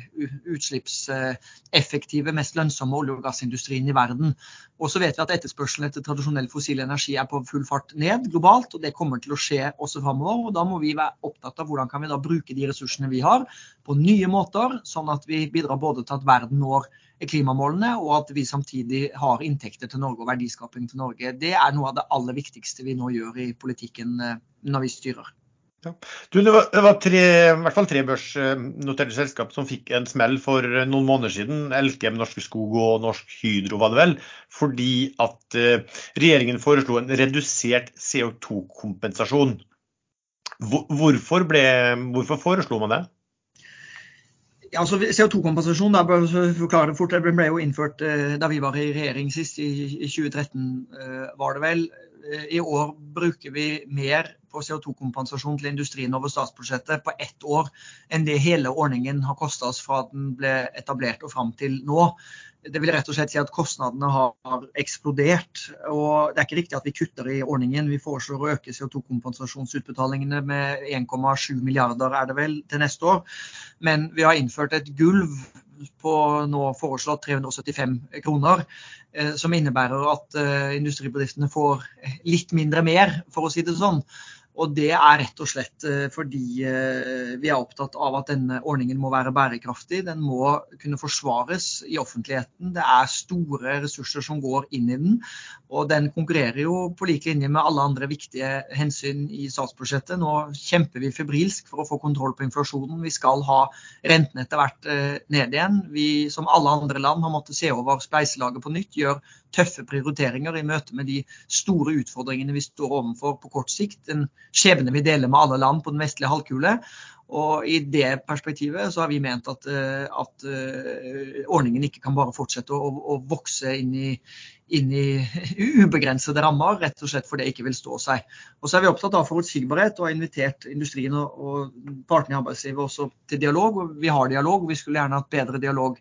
utslippseffektive, mest lønnsomme olje- og gassindustrien i verden. Og så vet vi at etterspørselen etter tradisjonell fossil energi er på full fart ned globalt, og det kommer til å skje også framover. Og da må vi være opptatt av hvordan kan vi da bruke de ressursene vi har på nye måter, sånn at vi bidrar både til at verden når klimamålene, og at vi samtidig har inntekter til Norge og verdiskaping til Norge. Det er noe av det aller viktigste vi nå gjør i politikken eh, når vi styrer. Ja. Du, det var, tre, i hvert fall tre børsnoterte selskap som fikk en smell for noen måneder siden. Elkem, Norske Skog og Norsk Hydro var det vel. Fordi at uh, regjeringen foreslo en redusert CO2-kompensasjon. Hvorfor, hvorfor foreslo man det? Altså CO2-kompensasjon da, forklare det fort, det ble jo innført uh, da vi var i regjering sist, i, i 2013 uh, var det vel. I år bruker vi mer på CO2-kompensasjon til industrien over statsbudsjettet på ett år enn det hele ordningen har kosta oss fra den ble etablert og fram til nå. Det vil rett og slett si at kostnadene har eksplodert. og Det er ikke riktig at vi kutter i ordningen. Vi foreslår å øke CO2-kompensasjonsutbetalingene med 1,7 milliarder er det vel til neste år. Men vi har innført et gulv på nå foreslått 375 kroner, eh, som innebærer at eh, industribedriftene får litt mindre mer, for å si det sånn. Og det er rett og slett eh, fordi eh, vi er opptatt av at denne ordningen må være bærekraftig. Den må kunne forsvares i offentligheten. Det er store ressurser som går inn i den. Og den konkurrerer jo på lik linje med alle andre viktige hensyn i statsbudsjettet. Nå kjemper vi febrilsk for å få kontroll på inflasjonen. Vi skal ha rentene etter hvert eh, ned igjen. Vi som alle andre land har måttet se over spleiselaget på nytt. Gjør tøffe prioriteringer i møte med de store utfordringene vi står overfor på kort sikt. En skjebne vi deler med alle land på den vestlige halvkule. Og I det perspektivet så har vi ment at, eh, at uh, ordningen ikke kan bare fortsette å, å vokse inn i, inn i, ubegrensede rammer, rett og slett fordi det ikke vil stå seg. Og så er Vi opptatt av forutsigbarhet og har invitert industrien og, og partene i arbeidslivet også til dialog. og Vi har dialog, og vi skulle gjerne hatt bedre dialog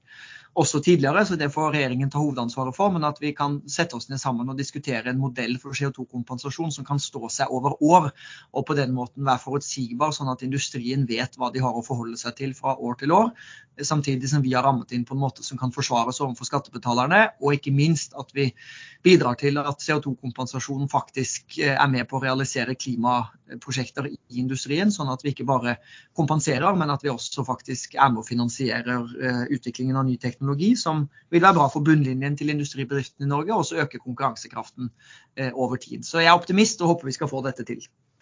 også tidligere, så det får regjeringen ta hovedansvaret for. Men at vi kan sette oss ned sammen og diskutere en modell for CO2-kompensasjon som kan stå seg over år, og på den måten være forutsigbar, sånn at industrien vet hva de har å forholde seg til fra år til år. Samtidig som vi har rammet inn på en måte som kan forsvares overfor skattebetalerne, og ikke minst at vi bidrar til at CO2-kompensasjonen faktisk eh, er med på å realisere klimaprosjekter i industrien, sånn at vi ikke bare kompenserer, men at vi også faktisk er med og finansierer eh, utviklingen av ny teknologi, som vil være bra for bunnlinjen til industribedriftene i Norge, og også øke konkurransekraften eh, over tid. Så jeg er optimist og håper vi skal få dette til.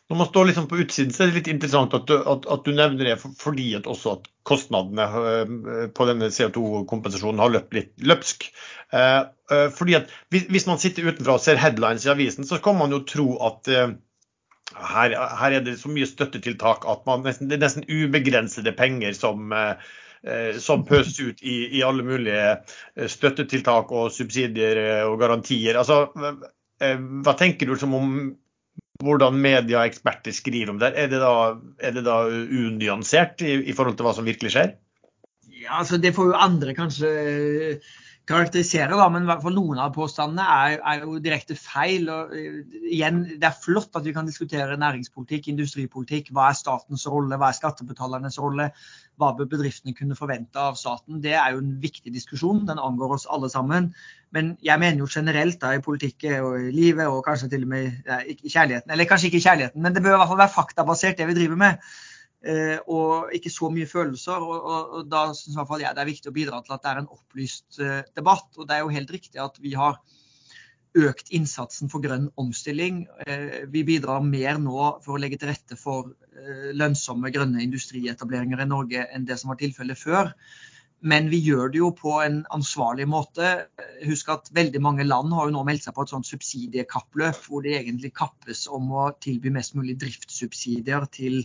Når man står liksom på utsiden, så er det litt interessant at du, at, at du nevner det fordi at også at kostnadene eh, på denne CO2-kompensasjonen har løpt litt løpsk. Eh, fordi at Hvis man sitter utenfra og ser headlines i avisen, så kan man jo tro at her, her er det så mye støttetiltak at man, det er nesten ubegrensede penger som, som pøses ut i, i, alle mulige støttetiltak og subsidier og garantier. Altså, hva tenker du om hvordan media og eksperter skriver om det, er det da, er det da unyansert i, i, forhold til hva som virkelig skjer? Ja, altså Det får jo andre kanskje karakterisere, da, men fall noen av påstandene er, er, jo direkte feil. og uh, igjen, Det er flott at vi kan diskutere næringspolitikk, industripolitikk. Hva er statens rolle, hva er skattebetalernes rolle? Hva bør bedriftene kunne forvente av staten? Det er jo en viktig diskusjon. Den angår oss alle sammen. Men jeg mener jo generelt da, i politikk og i livet, og kanskje til og med i kjærligheten, eller kanskje ikke i kjærligheten, men det bør i hvert fall være faktabasert, det vi driver med. Eh, og ikke så mye følelser. Og, og, og da syns jeg det er viktig å bidra til at det er en opplyst uh, debatt. Og det er jo helt riktig at vi har økt innsatsen for grønn omstilling. Uh, vi bidrar mer nå for å legge til rette for lønnsomme grønne industrietableringer i Norge enn det som var tilfellet før. Men vi gjør det jo på en ansvarlig måte. Husk at veldig mange land har jo nå meldt seg på et sånt subsidiekappløp, hvor de egentlig kappes om å tilby mest mulig driftssubsidier til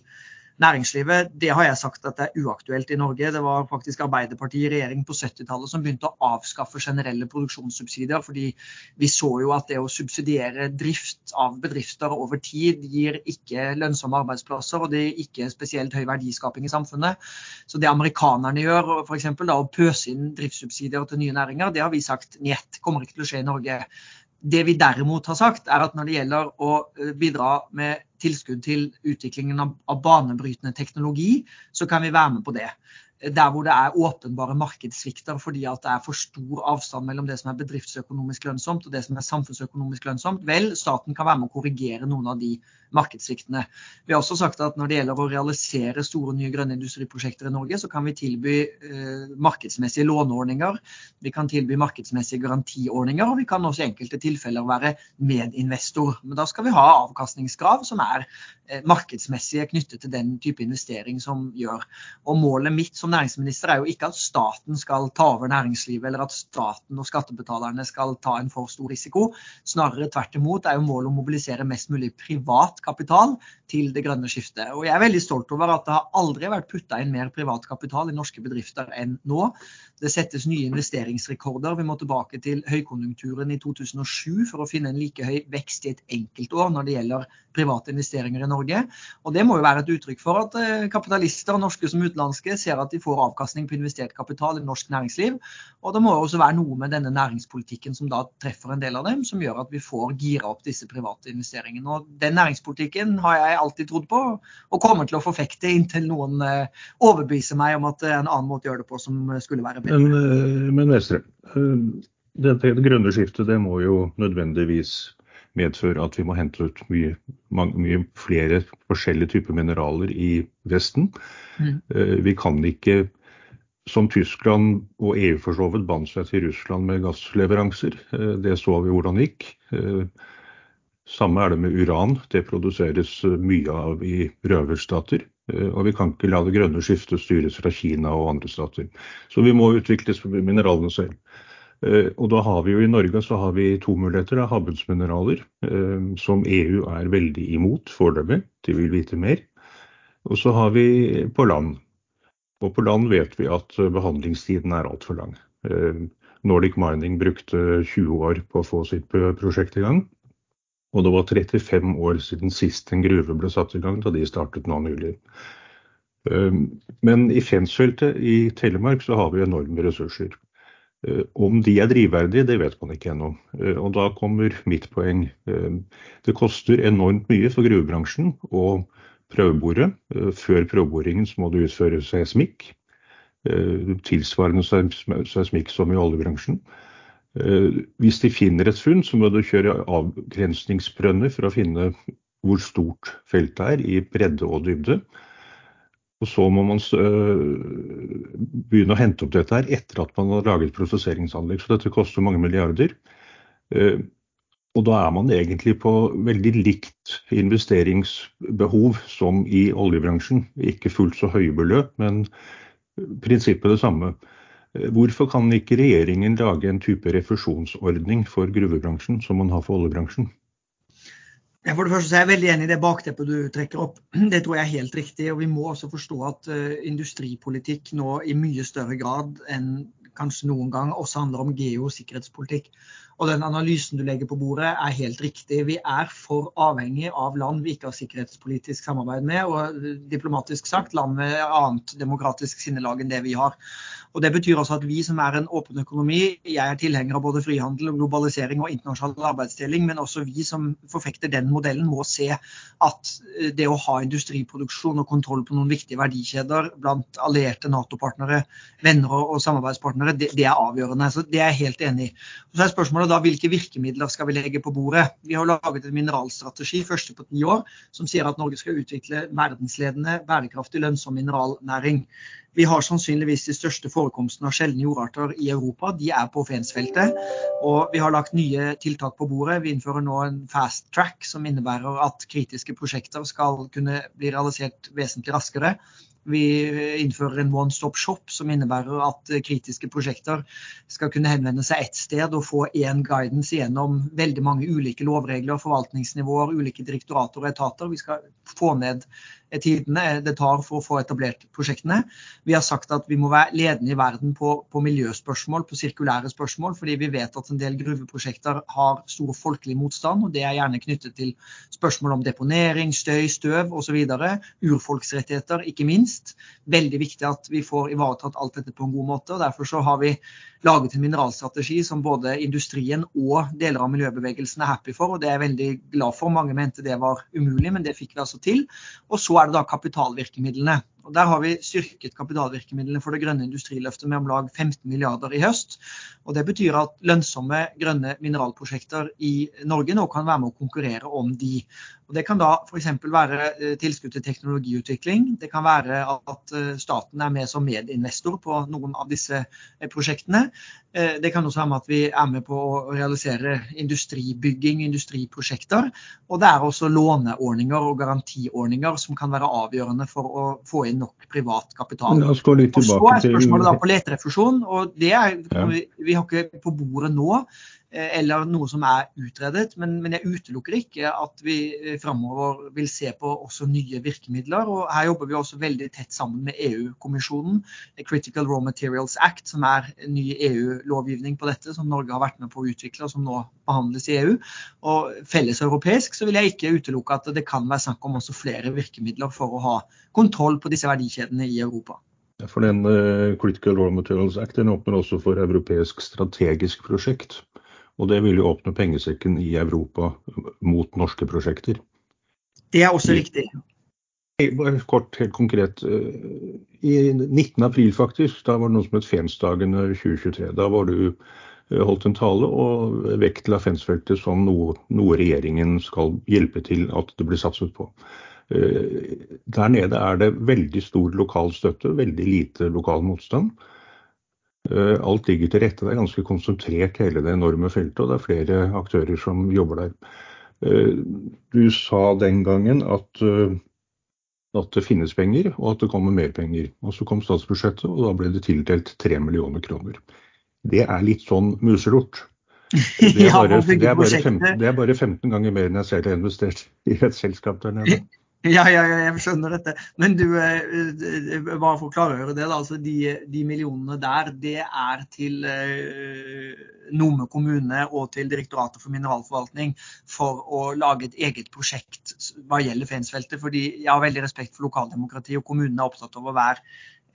næringslivet, det har jeg sagt at det er uaktuelt i Norge. Det var faktisk Arbeiderpartiet i regjering på 70-tallet som begynte å avskaffe generelle produksjonssubsidier, fordi vi så jo at det å subsidiere drift av bedrifter over tid gir ikke lønnsomme arbeidsplasser, og det gir ikke spesielt høy verdiskaping i samfunnet. Så det amerikanerne gjør, f.eks. å pøse inn driftssubsidier til nye næringer, det har vi sagt njet, kommer ikke til å skje i Norge. Det vi derimot har sagt, er at når det gjelder å eh, bidra med tilskudd til utviklingen av banebrytende teknologi, så kan vi være med på det. Der hvor det er åpenbare markedssvikter fordi at det er for stor avstand mellom det som er bedriftsøkonomisk lønnsomt og det som er samfunnsøkonomisk lønnsomt, vel, staten kan være med å korrigere noen av de markedssviktene. Vi har også sagt at når det gjelder å realisere store nye grønne industriprosjekter i Norge, så kan vi tilby eh, markedsmessige låneordninger, vi kan tilby markedsmessige garantiordninger, og vi kan også i enkelte tilfeller være medinvestor. Men da skal vi ha avkastningskrav som er eh, markedsmessige knyttet til den type investering som gjør. Og målet mitt som næringsminister er jo ikke at staten skal ta over næringslivet, eller at staten og skattebetalerne skal ta en for stor risiko. Snarere tvert imot er jo målet å mobilisere mest mulig privat kapital til det grønne skiftet. Og jeg er veldig stolt over at det har aldri vært putta inn mer privat kapital i norske bedrifter enn nå. Det settes nye investeringsrekorder. Vi må tilbake til høykonjunkturen i 2007 for å finne en like høy vekst i et enkeltår når det gjelder private investeringer i Norge. Og Det må jo være et uttrykk for at eh, kapitalister, norske som utenlandske, ser at de får avkastning på investert kapital i norsk næringsliv. Og det må også være noe med denne næringspolitikken som da treffer en del av dem, som gjør at vi får gira opp disse private investeringene. Og Den næringspolitikken har jeg alltid trodd på, og kommer til å forfekte inntil noen eh, overbeviser meg om at en annen måte å gjøre det på som skulle være bedre. Men, eh, men Vestre, eh, dette grønne skiftet det må jo nødvendigvis medføre at vi må hente ut mye, mye flere forskjellige typer mineraler i Vesten. Mm. Vi kan ikke, som Tyskland og EU for så vidt, bandt seg til Russland med gassleveranser. Det så vi hvordan det gikk. Samme er det med uran. Det produseres mye av i røverstater. Og vi kan ikke la det grønne skiftet styres fra Kina og andre stater. Så vi må utvikle mineralene selv. Eh, og da har vi jo i Norge så har vi to muligheter. Havbunnsmineraler, eh, som EU er veldig imot foreløpig. De vil vite mer. Og så har vi på land. Og på land vet vi at behandlingstiden er altfor lang. Eh, Nordic Mining brukte 20 år på å få sitt prosjekt i gang. Og det var 35 år siden sist en gruve ble satt i gang, da de startet nå nylig. Men i Fensfeltet i Telemark så har vi enorme ressurser. Eh, om de er drivverdige, det vet man ikke ennå. Eh, og da kommer mitt poeng. Det koster enormt mye for gruvebransjen å prøvebore. Før prøveboringen så må det utføres seismikk. Tilsvarende seismikk som i oljebransjen. Hvis de finner et funn, så må du kjøre avgrensningsbrønner for å finne hvor stort feltet er i bredde og dybde. Og så må man øh, begynne å hente opp dette her etter at man har laget prosesseringsanlegg. Så dette koster mange milliarder. Øh, og da er man egentlig på veldig likt investeringsbehov som i oljebransjen. Ikke fullt så høye beløp, men prinsippet det samme. Hvorfor kan ikke regjeringen lage en type refusjonsordning for gruvebransjen som man har for oljebransjen? For det første er jeg veldig enig i det bakteppet du trekker opp. Det tror jeg er helt riktig. Og vi må også forstå at uh, industripolitikk nå i mye større grad enn kanskje noen gang også handler om geosikkerhetspolitikk. Og den analysen du legger på bordet er helt riktig. Vi er for avhengig av land vi ikke har sikkerhetspolitisk samarbeid med, og diplomatisk sagt land med annet demokratisk sinnelag enn det vi har. Og Det betyr også at vi som er en åpen økonomi, jeg er tilhenger av både frihandel, og globalisering og internasjonal arbeidsdeling, men også vi som forfekter den modellen, må se at eh, det å ha industriproduksjon og kontroll på noen viktige verdikjeder blant allierte Nato-partnere, venner og samarbeidspartnere, det, det, er avgjørende. Så Det er jeg helt enig i. Så er spørsmålet da hvilke virkemidler skal vi legge på bordet. Vi har laget en mineralstrategi, første på ti år, som sier at Norge skal utvikle verdensledende, bærekraftig, lønnsom mineralnæring. Vi har sannsynligvis de største forekomstene av sjeldne jordarter i Europa. De er på Fensfeltet. Og vi har lagt nye tiltak på bordet. Vi innfører nå en fast track, som innebærer at kritiske prosjekter skal kunne bli realisert vesentlig raskere. Vi innfører en one stop shop, som innebærer at kritiske prosjekter skal kunne henvende seg ett sted og få én guidance gjennom veldig mange ulike lovregler, forvaltningsnivåer, ulike direktorater og etater. Vi skal få ned tidene det tar for å få etablert prosjektene. Vi har sagt at vi må være ledende i verden på, på, miljøspørsmål, på sirkulære spørsmål, fordi vi vet at en del gruveprosjekter har stor folkelig motstand. og Det er gjerne knyttet til spørsmål om deponering, støy, støv osv. Urfolksrettigheter, ikke minst. Veldig viktig at vi får ivaretatt alt dette på en god måte. og Derfor så har vi laget en mineralstrategi som både industrien og deler av miljøbevegelsen er happy for. og Det er jeg veldig glad for. Mange mente det var umulig, men det fikk vi altså til. Og så er det da kapitalvirkemidlene. Og Der har vi styrket kapitalvirkemidlene for det grønne industriløftet med om lag 15 milliarder i høst. Og Det betyr at lønnsomme grønne mineralprosjekter i Norge nå kan være med å konkurrere om de. Og Det kan da f.eks. være eh, tilskudd til teknologiutvikling. Det kan være at eh, staten er med som medinvestor på noen av disse eh, prosjektene. Det kan også være med at vi er med på å realisere industribygging, industriprosjekter. Og det er også låneordninger og garantiordninger som kan være avgjørende for å få inn nok privat kapital. Og så er spørsmålet da på leterefusjon. og det er, vi, vi har ikke på bordet nå eller noe som er utredet. Men, men jeg utelukker ikke at vi eh, framover vil se på også nye virkemidler. og Her jobber vi også veldig tett sammen med EU-kommisjonen. Critical Raw Materials Act, som er ny EU-lovgivning på dette, som Norge har vært med på å utvikle, og som nå behandles i EU. Og felles europeisk så vil jeg ikke utelukke at det kan være snakk om også flere virkemidler for å ha kontroll på disse verdikjedene i Europa. For den uh, Critical Raw Materials Act den åpner også for europeisk strategisk prosjekt. Og det vil jo åpne pengesekken i Europa mot norske prosjekter. Det er også riktig. Kort, helt konkret. I 19. april faktisk, da var det noe som het Fensdagen 2023. Da var du holdt en tale og vektla Fensfeltet som noe, noe, regjeringen skal hjelpe til at det blir satset på. Der nede er det veldig stor lokal støtte, veldig lite lokal motstand. Alt ligger til rette. Det er ganske konsentrert hele det enorme feltet, og det er flere aktører som jobber der. Du sa den gangen at at det finnes penger, og at det kommer mer penger. Og Så kom statsbudsjettet, og da ble det tildelt 3 millioner kroner. Det er litt sånn muselort. Det er, bare, det, er 15, det er, bare 15, ganger mer enn jeg selv har investert i et selskap der nede. Ja, ja, jeg skjønner dette. Men du, eh, eh, bare for å klargjøre det. altså de, de, millionene der, det er til eh, Nome kommune og til Direktoratet for mineralforvaltning for å lage et eget prosjekt hva gjelder Fensfeltet. fordi jeg har veldig respekt for lokaldemokrati, og kommunene er opptatt av å være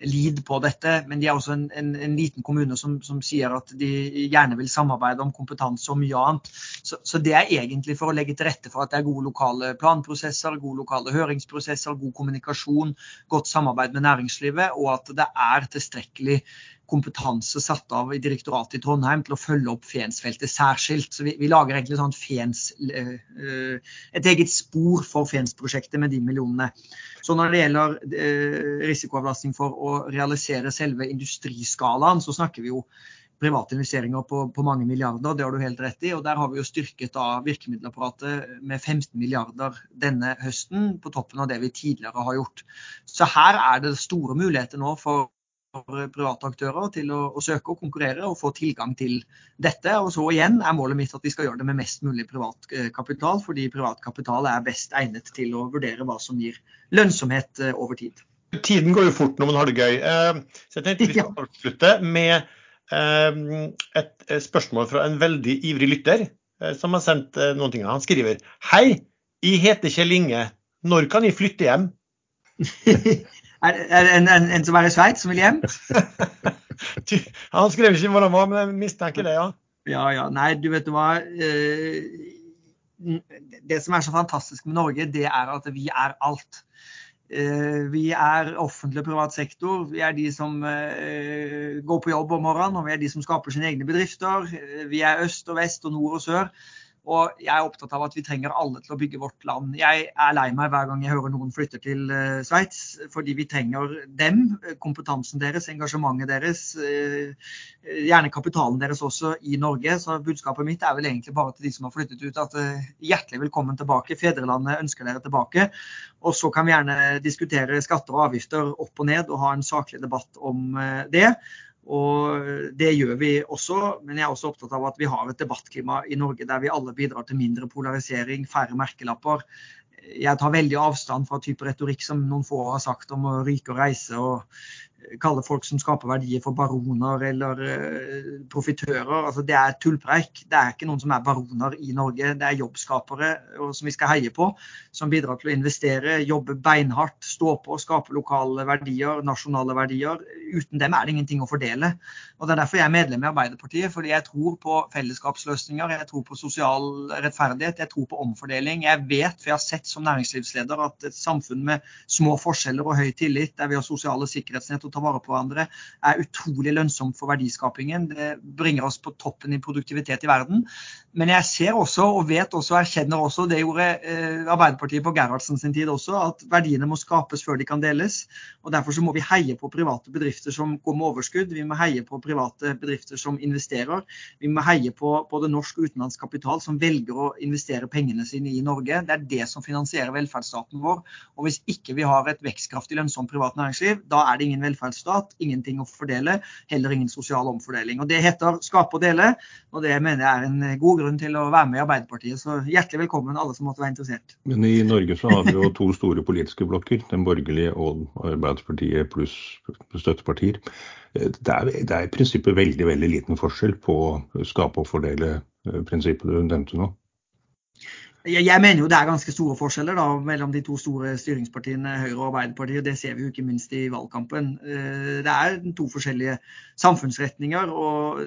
lid på dette, men de er også en, en, en liten kommune som, som, sier at de gjerne vil samarbeide om kompetanse og mye annet. Så, så, det er egentlig for å legge til rette for at det er gode lokale planprosesser, gode lokale høringsprosesser, god kommunikasjon, godt samarbeid med næringslivet, og at det er tilstrekkelig kompetanse satt av i direktoratet i Trondheim til å følge opp Fensfeltet særskilt. Så vi, vi lager egentlig sånn Fens, uh, et eget spor for Fens-prosjektet med de millionene. Så når det gjelder uh, risikoavlastning for å realisere selve industriskalaen, så snakker vi jo private investeringer på, på, mange milliarder, det har du helt rett i. og Der har vi jo styrket av virkemiddelapparatet med 15 milliarder denne høsten, på toppen av det vi tidligere har gjort. Så her er det store muligheter nå for private aktører til å, å, søke og konkurrere og få tilgang til dette. Og så igjen er målet mitt at vi skal gjøre det med mest mulig privat eh, kapital, fordi privat kapital er best egnet til å vurdere hva som gir lønnsomhet eh, over tid. Tiden går jo fort når man har det gøy. Eh, så jeg tenkte vi skal avslutte med et spørsmål fra en veldig ivrig lytter som har sendt noen ting. Han skriver Hei, jeg heter Kjell Inge. Når kan jeg flytte hjem? Er det en, en, en, som er i Sveits, som vil hjem? Han skrev ikke hvor han var, men jeg mistenker det, ja. Ja, ja. Nei, du vet du hva. Eh, det som er så fantastisk med Norge, det er at vi er alt. Eh, vi er offentlig og privat sektor. Vi er de som eh, går på jobb om morgenen, og vi er de som skaper sine egne bedrifter. Vi er øst og vest og nord og sør. Og jeg er opptatt av at vi trenger alle til å bygge vårt land. Jeg er lei meg hver gang jeg hører noen flytter til uh, Sveits, fordi vi trenger dem. Kompetansen deres, engasjementet deres, uh, gjerne kapitalen deres også i Norge. Så budskapet mitt er vel egentlig bare til de som har flyttet ut, at hjertelig velkommen tilbake. Fedrelandet ønsker dere tilbake. Og så kan vi gjerne diskutere skatter og avgifter opp og ned og ha en saklig debatt om det. Og det gjør vi også, men jeg er også opptatt av at vi har et debattklima i Norge der vi alle bidrar til mindre polarisering, færre merkelapper. Jeg tar veldig avstand fra type retorikk som noen få har sagt om å ryke og reise og kalle folk som skaper verdier for baroner eller uh, profitører. Altså, det er tullpreik. Det er ikke noen som er baroner i Norge. Det er jobbskapere som vi skal heie på, som bidrar til å investere, jobbe beinhardt, stå på, skape lokale verdier, nasjonale verdier. Uten dem er det ingenting å fordele. Og Det er derfor jeg er medlem i Arbeiderpartiet. Fordi jeg tror på fellesskapsløsninger, jeg tror på sosial rettferdighet, jeg tror på omfordeling. Jeg vet, for jeg har sett som næringslivsleder, at et samfunn med små forskjeller og høy tillit, der vi har sosiale sikkerhetsnett og ta vare på hverandre, er utrolig lønnsomt for verdiskapingen. Det bringer oss på toppen i produktivitet i verden. Men jeg ser også, og vet også, erkjenner også, det gjorde eh, Arbeiderpartiet på Gerhardsen sin tid også, at verdiene må skapes før de kan deles. og Derfor så må vi heie på private bedrifter som går med overskudd. Vi må heie på private bedrifter som investerer. Vi må heie på både norsk og utenlandsk kapital som velger å investere pengene sine i Norge. Det er det som finansierer velferdsstaten vår. Og hvis ikke vi har et vekstkraftig, lønnsomt privat næringsliv, da er det ingen velferd velferdsstat, ingenting å fordele, heller ingen sosial omfordeling. Og Det heter skape og dele, og det mener jeg er en god grunn til å være med i Arbeiderpartiet. Så hjertelig velkommen alle som måtte være interessert. Men i Norge så har vi jo to store politiske blokker, den borgerlige og Arbeiderpartiet pluss støttepartier. Det er, det er i prinsippet veldig, veldig liten forskjell på skape og fordele-prinsippet du nevnte nå. Jeg mener jo det er ganske store forskjeller da, mellom de to store styringspartiene Høyre og Arbeiderpartiet. Det ser vi jo ikke minst i valgkampen. Eh, det er to forskjellige samfunnsretninger, og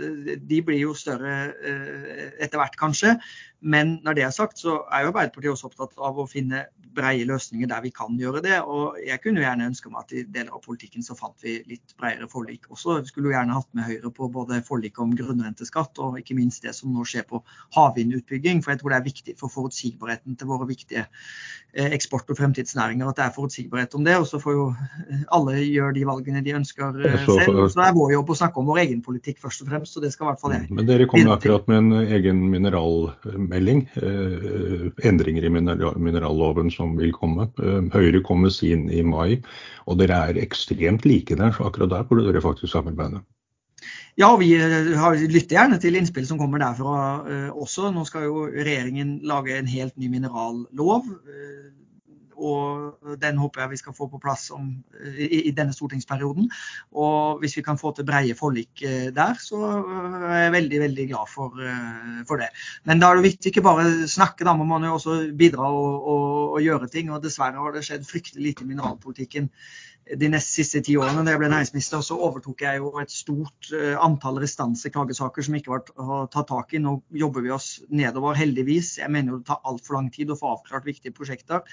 de blir jo større eh, etter hvert, kanskje. Men når det er sagt, så er jo Arbeiderpartiet også opptatt av å finne breie løsninger der vi kan gjøre det. Og jeg kunne jo gjerne ønske meg at i deler av politikken så fant vi litt bredere forlik også. Vi skulle jo gjerne hatt med Høyre på både forlik om grunnrenteskatt og ikke minst det som nå skjer på havvindutbygging. For jeg tror det er viktig for forutsigbarheten til våre viktige eh, eksport- og fremtidsnæringer at det er forutsigbarhet om det. Og så får jo alle gjøre de valgene de ønsker eh, selv. Så det er vår jobb å snakke om vår egen politikk først og fremst. så det skal i hvert fall jeg. Men dere kom akkurat med en egen mineralmelding. Eh, endringer i mineralloven som vil komme. Eh, Høyre kommer sin i mai. Og dere er ekstremt like der, så akkurat der burde dere faktisk samarbeide. Ja, vi eh, lytter gjerne til innspill som kommer derfra også. Nå skal jo regjeringen lage en helt ny minerallov og den håper jeg vi skal få på plass om, i, i, denne stortingsperioden. Og hvis vi kan få til breie forlik eh, der, så er jeg veldig veldig glad for, eh, for det. Men da er det viktig ikke bare snakke, da må man jo også bidra og, og, og gjøre ting. Og dessverre har det skjedd fryktelig lite i mineralpolitikken de nest siste ti årene da jeg ble næringsminister, så overtok jeg jo et stort uh, antall restanseklagesaker som ikke var tatt tak i. Nå jobber vi oss nedover, heldigvis. Jeg mener jo det tar altfor lang tid å få avklart viktige prosjekter.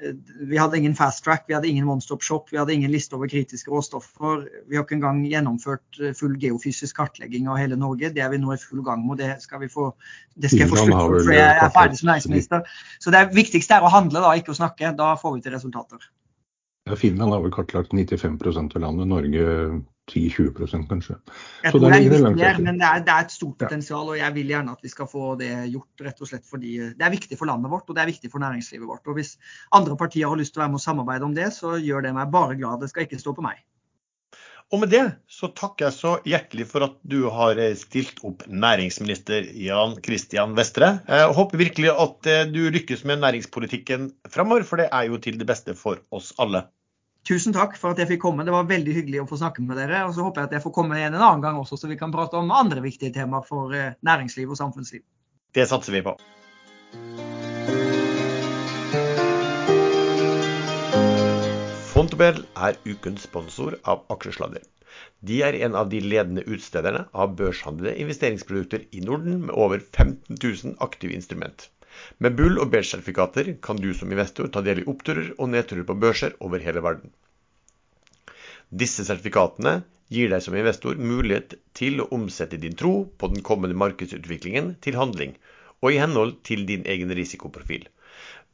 Uh, vi hadde ingen fast track, vi hadde ingen one stop shop, vi hadde ingen liste over kritiske råstoffer. Vi har ikke engang gjennomført uh, full geofysisk kartlegging av hele Norge. Det er vi nå i full gang med, og det skal, vi få, det skal jeg få slutt på, for jeg er ferdig som næringsminister. Så det viktigste er å handle, da, ikke å snakke. Da får vi til resultater. Finland har vel kartlagt 95% av landet, Norge 10-20 kanskje. Jeg tror det er litt mer, men det er, det er, et stort potensial. og Jeg vil gjerne at vi skal få det gjort, rett og slett fordi det er viktig for landet vårt og det er viktig for næringslivet vårt. og Hvis andre partier har lyst til å være med og samarbeide om det, så gjør det meg bare glad. Det skal ikke stå på meg. Og med det så takker jeg så hjertelig for at du har stilt opp næringsminister Jan Kristian Vestre. Jeg håper virkelig at eh, du lykkes med næringspolitikken framover, for det er jo til det beste for oss alle. Tusen takk for at jeg fikk komme. Det var veldig hyggelig å få snakke med dere. Og så håper jeg at jeg får komme igjen en annen gang også, så vi kan prate om andre viktige temaer for eh, næringsliv og samfunnsliv. Det satser vi på. Fontobel er ukens sponsor av Aksjesladder. De er en av de ledende utstederne av børshandlede investeringsprodukter i Norden med over 15 000 aktive instrument. Med Bull- og Beige-sertifikater kan du som investor ta del i oppturer og nedturer på børser over hele verden. Disse sertifikatene gir deg som investor mulighet til å omsette din tro på den kommende markedsutviklingen til handling, og i henhold til din egen risikoprofil.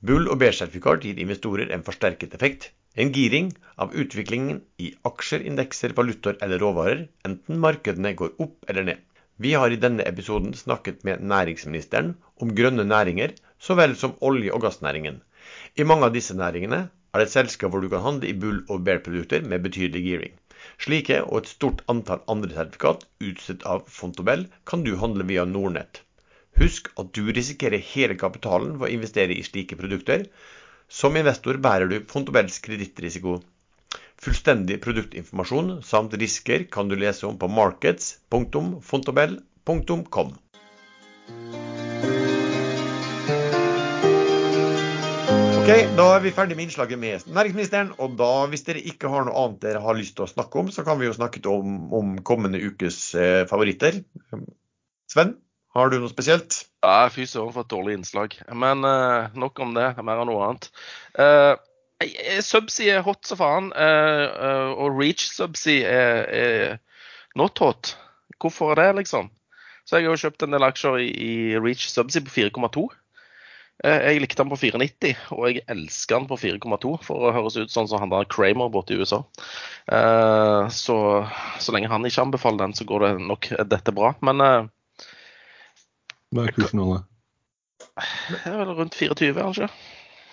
Bull- og Beige-sertifikat gir investorer en forsterket effekt, en giring av utviklingen i aksjer, indekser, valutaer eller råvarer, enten markedene går opp eller ned. Vi har i denne episoden snakket med næringsministeren om grønne næringer så vel som olje- og gassnæringen. I mange av disse næringene er det et selskap hvor du kan handle i bull- og bear-produkter med betydelig gearing. Slike og et stort antall andre sertifikat utstedt av Fontobel kan du handle via Nordnett. Husk at du risikerer hele kapitalen ved å investere i slike produkter. Som investor bærer du Fontobels kredittrisiko. Fullstendig produktinformasjon samt risker kan du lese om på markets.fontobel.com. Ok, Da er vi ferdig med innslaget med næringsministeren. og da, Hvis dere ikke har noe annet dere har lyst til å snakke om, så kan vi jo snakke om, om kommende ukes eh, favoritter. Sven, har du noe spesielt? Ja, Fy søren for et dårlig innslag. Men eh, nok om det. Mer av noe annet. Eh, Subsea er hot som faen, eh, eh, og Reach Subsea er, er not hot. Hvorfor er det, liksom? Så jeg har jo kjøpt en del aksjer i, i Reach Subsea på 4,2. Eh, jeg likte den på 4,90, og jeg elsker den på 4,2 for å høres ut sånn som han der Kramer borte i USA. Så, så lenge han ikke anbefaler den, så går det nok dette bra. Men Hva er kursen nå, da? Det er vel rundt 24, kanskje.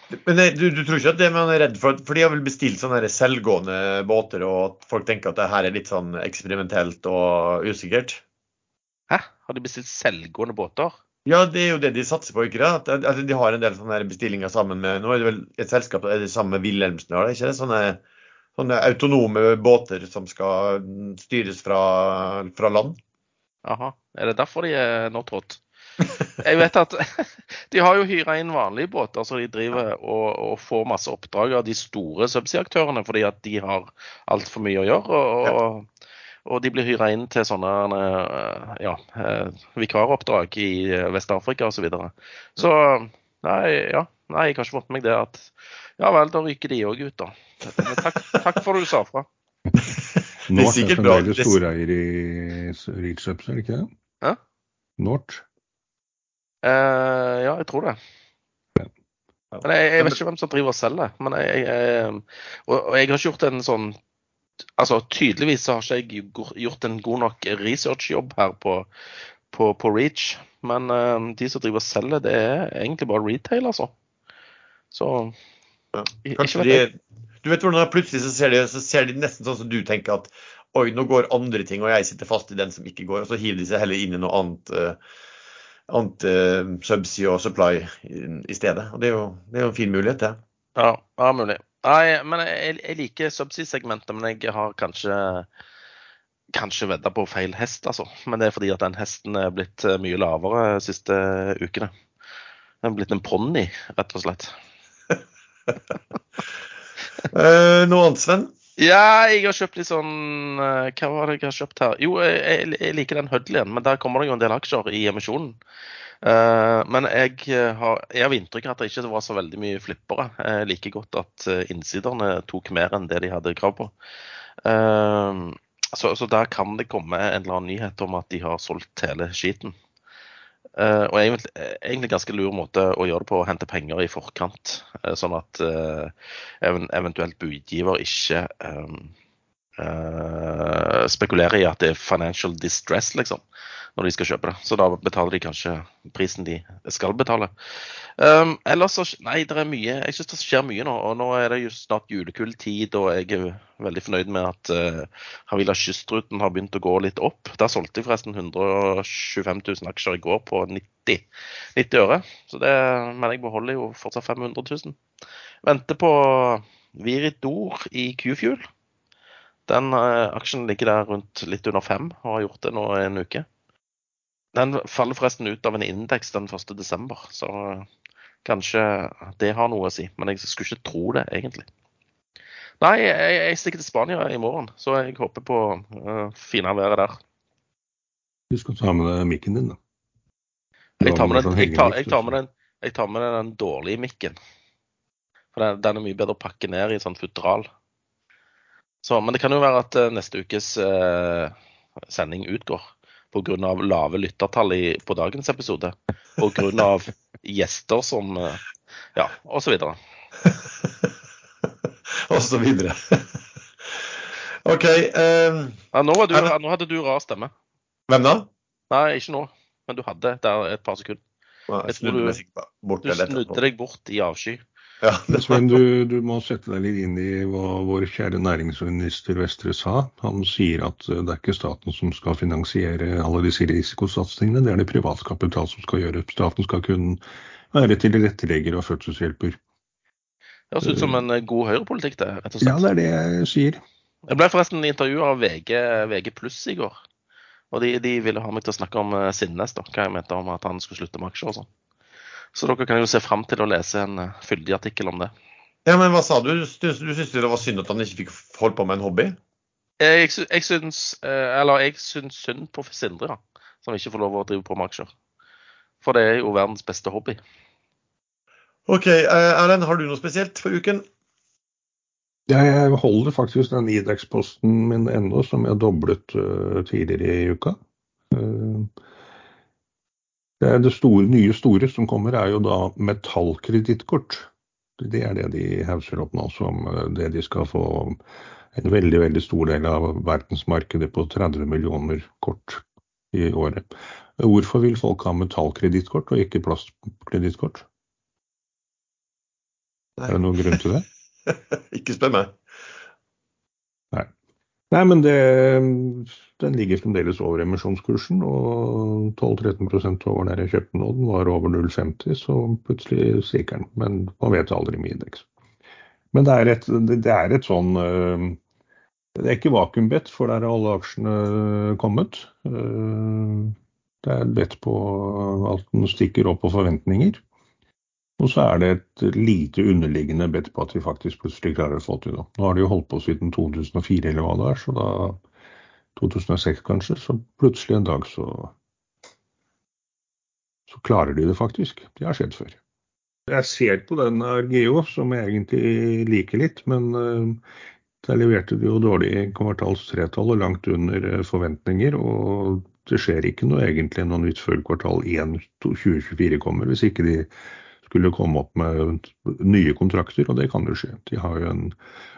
Men du, du, tror ikke at det man er redd for For de har vel bestilt sånne selvgående båter, og at folk tenker at det her er litt sånn eksperimentelt og usikkert? Hæ? Har de bestilt selvgående båter? Ja, det er jo det de satser på, ikke det? At, at de har en del sånne bestillinger sammen med Nå er det vel et selskap er det sammen med Wilhelmsen, har det ikke det? Sånne, sånne, autonome båter som skal styres fra, fra land? Aha. Er det derfor de er nå hot? Jeg vet at de har jo hyra inn vanlige båter, så de driver og, og får masse oppdrag av de store subsea-aktørene fordi at de har altfor mye å gjøre. Og, og, Og de blir hyra inn til sånne eh, ja, eh, vikaroppdrag i eh, Vest-Afrika osv. Så, videre. så nei, ja, nei, jeg har ikke fått med meg det at Ja vel, da ryker de òg ut, da. Men takk, takk for at du sa fra. Nort er sikkert bra. fremdeles Det er- storeier i Reach Ups, er det ikke det? Hæ? Nort. Eh, ja, jeg tror det. Men jeg, jeg vet ikke hvem som driver og selger. Men jeg, jeg, og, og jeg har ikke gjort en sånn Altså tydeligvis så har ikke jeg gjort en god nok researchjobb her på, på, på Reach. Men uh, de som driver og selger, det er egentlig bare retail, altså. Så Ja. Kanskje vet de, du vet hvordan det er, plutselig så ser, de, så ser de nesten sånn som du tenker at oi, nå går andre ting, og jeg sitter fast i den som ikke går. Og så hiver de seg heller inn i noe annet, eh, annet eh, subsea og supply i, i stedet. Og det er jo, det er jo en fin mulighet, det. Ja, ja mulig. Nei, men jeg, jeg liker subsea-segmentet, men jeg har kanskje kanskje vedda på feil hest, altså. Men det er fordi at den hesten er blitt eh, mye lavere de siste ukene. Den er blitt en ponni, rett og slett. Eh, noe annet, Sven? Ja, jeg har kjøpt litt sånn eh, Hva var det jeg har kjøpt her? Jo, jeg, jeg- liker den Hudleyen, men der kommer det jo en del aksjer i emisjonen. Uh, men jeg eh, har, jeg har inntrykk av at det ikke var så veldig mye flippere. Jeg liker godt at innsiderne tok mer enn det de hadde krav på. Uh, så, så der kan det komme en eller annen nyhet om at de har solgt hele skiten. Eh, og egentlig, egentlig ganske lur måte å gjøre det på, å hente penger i forkant. Uh, sånn at uh, eventuelt budgiver ikke eh, eh, spekulerer i at det er financial distress, liksom, når de skal kjøpe det. Så da betaler de kanskje prisen de skal betale. Um, ellers så Nei, det er mye. Jeg syns det skjer mye nå. Og nå er det jo snart julekulltid, og jeg er veldig fornøyd med at uh, Havila Kystruten har begynt å gå litt opp. Der solgte jeg forresten 125 000 aksjer i går på 90, 90 øre. Så det, men jeg beholder jo fortsatt 500 000. Venter på Viridor i Q-Fuel. Den eh, aksjen ligger der rundt litt under fem og har gjort det nå en uke. Den faller forresten ut av en indeks den 1.12., så eh, kanskje det har noe å si. Men jeg skulle ikke tro det, egentlig. Nei, jeg, jeg stikker til Spania i morgen, så jeg håper på uh, finere været der. Husk skal ta med deg mikken din, da. Jeg tar med den, jeg tar, jeg tar den, jeg tar med den dårlige mikken. For den, den er mye bedre å pakke ned i sånn futteral. Så, men det kan jo være at eh, neste ukes eh, sending utgår pga. lave lyttertall i, på dagens episode. Pga. gjester som eh, Ja, osv. Videre. OK. Um, Ja, nå, du, det- nå hadde du rar stemme. hvem da? Nei, ikke nå. Men du hadde der et par sekunder. Jeg Jeg tror. Du snudde deg bort i avsky. Ja, Men Sven, du, du må sette deg litt inn i hva vår kjære næringsminister Vestre sa. Han sier at eh, det er ikke staten som skal finansiere alle disse risikosatsingene, det er det privatkapital som skal gjøre. Staten skal kunne være tilrettelegger og fødselshjelper. Det høres ut som en eh, god høyrepolitikk, det. rett og Ja, det er det jeg sier. Jeg ble forresten intervjua av VG, VG pluss i går. Og de, de ville ha meg til å snakke om uh, Sinnes, da, hva jeg mente om at han skulle slutte med aksjer og sånn. Så dere kan jo se fram til å lese en eh, fyldig artikkel om det. ja, men hva sa du? Du, du syntes det var synd at han ikke fikk holdt på med en hobby? Jeg, jeg syns eh, Eller jeg syns synd på Sindre, da, som ikke får lov å drive på med aksjer. For det er jo verdens beste hobby. OK. eh, Erlend, har du noe spesielt for uken? Ja, jeg holder faktisk den Idex-posten min ennå, som jeg doblet uh, tidligere i uka. Eh, det, er det store, nye store som kommer, er jo da metallkredittkort. Det er det de hauser opp nå som eh, det de skal få en veldig veldig stor del av verdensmarkedet på 30 millioner kort i året. Hvorfor vil folk ha metallkredittkort og ikke plastkredittkort? Er det noen grunn til det? Ikke spør meg. Nei, men det, den ligger fremdeles over emisjonskursen, og 12-13 over der jeg kjøpte den, og den var over 0,50, så plutselig stikker den. Men man vet aldri med indeks. Men det er et, det er et sånn øh, Det er ikke vakuumbett, for der er alle aksjene kommet. Øh, Det er et bet på at den stikker opp på forventninger. Og så er det et lite underliggende bedt på at vi faktisk plutselig klarer å få til det. Nå har de jo holdt på siden 2004 eller hva det er, så da 2006 kanskje, så plutselig en dag så så klarer de det faktisk. Det har skjedd før. Jeg ser på den Argeo, som jeg egentlig liker litt, men der leverte de jo dårlig kvartalstretall og langt under forventninger. Og det skjer ikke noe egentlig noe nytt før kvartal 1 2024 kommer, hvis ikke de skulle komme opp med nye kontrakter, og det kan jo skje. De har jo en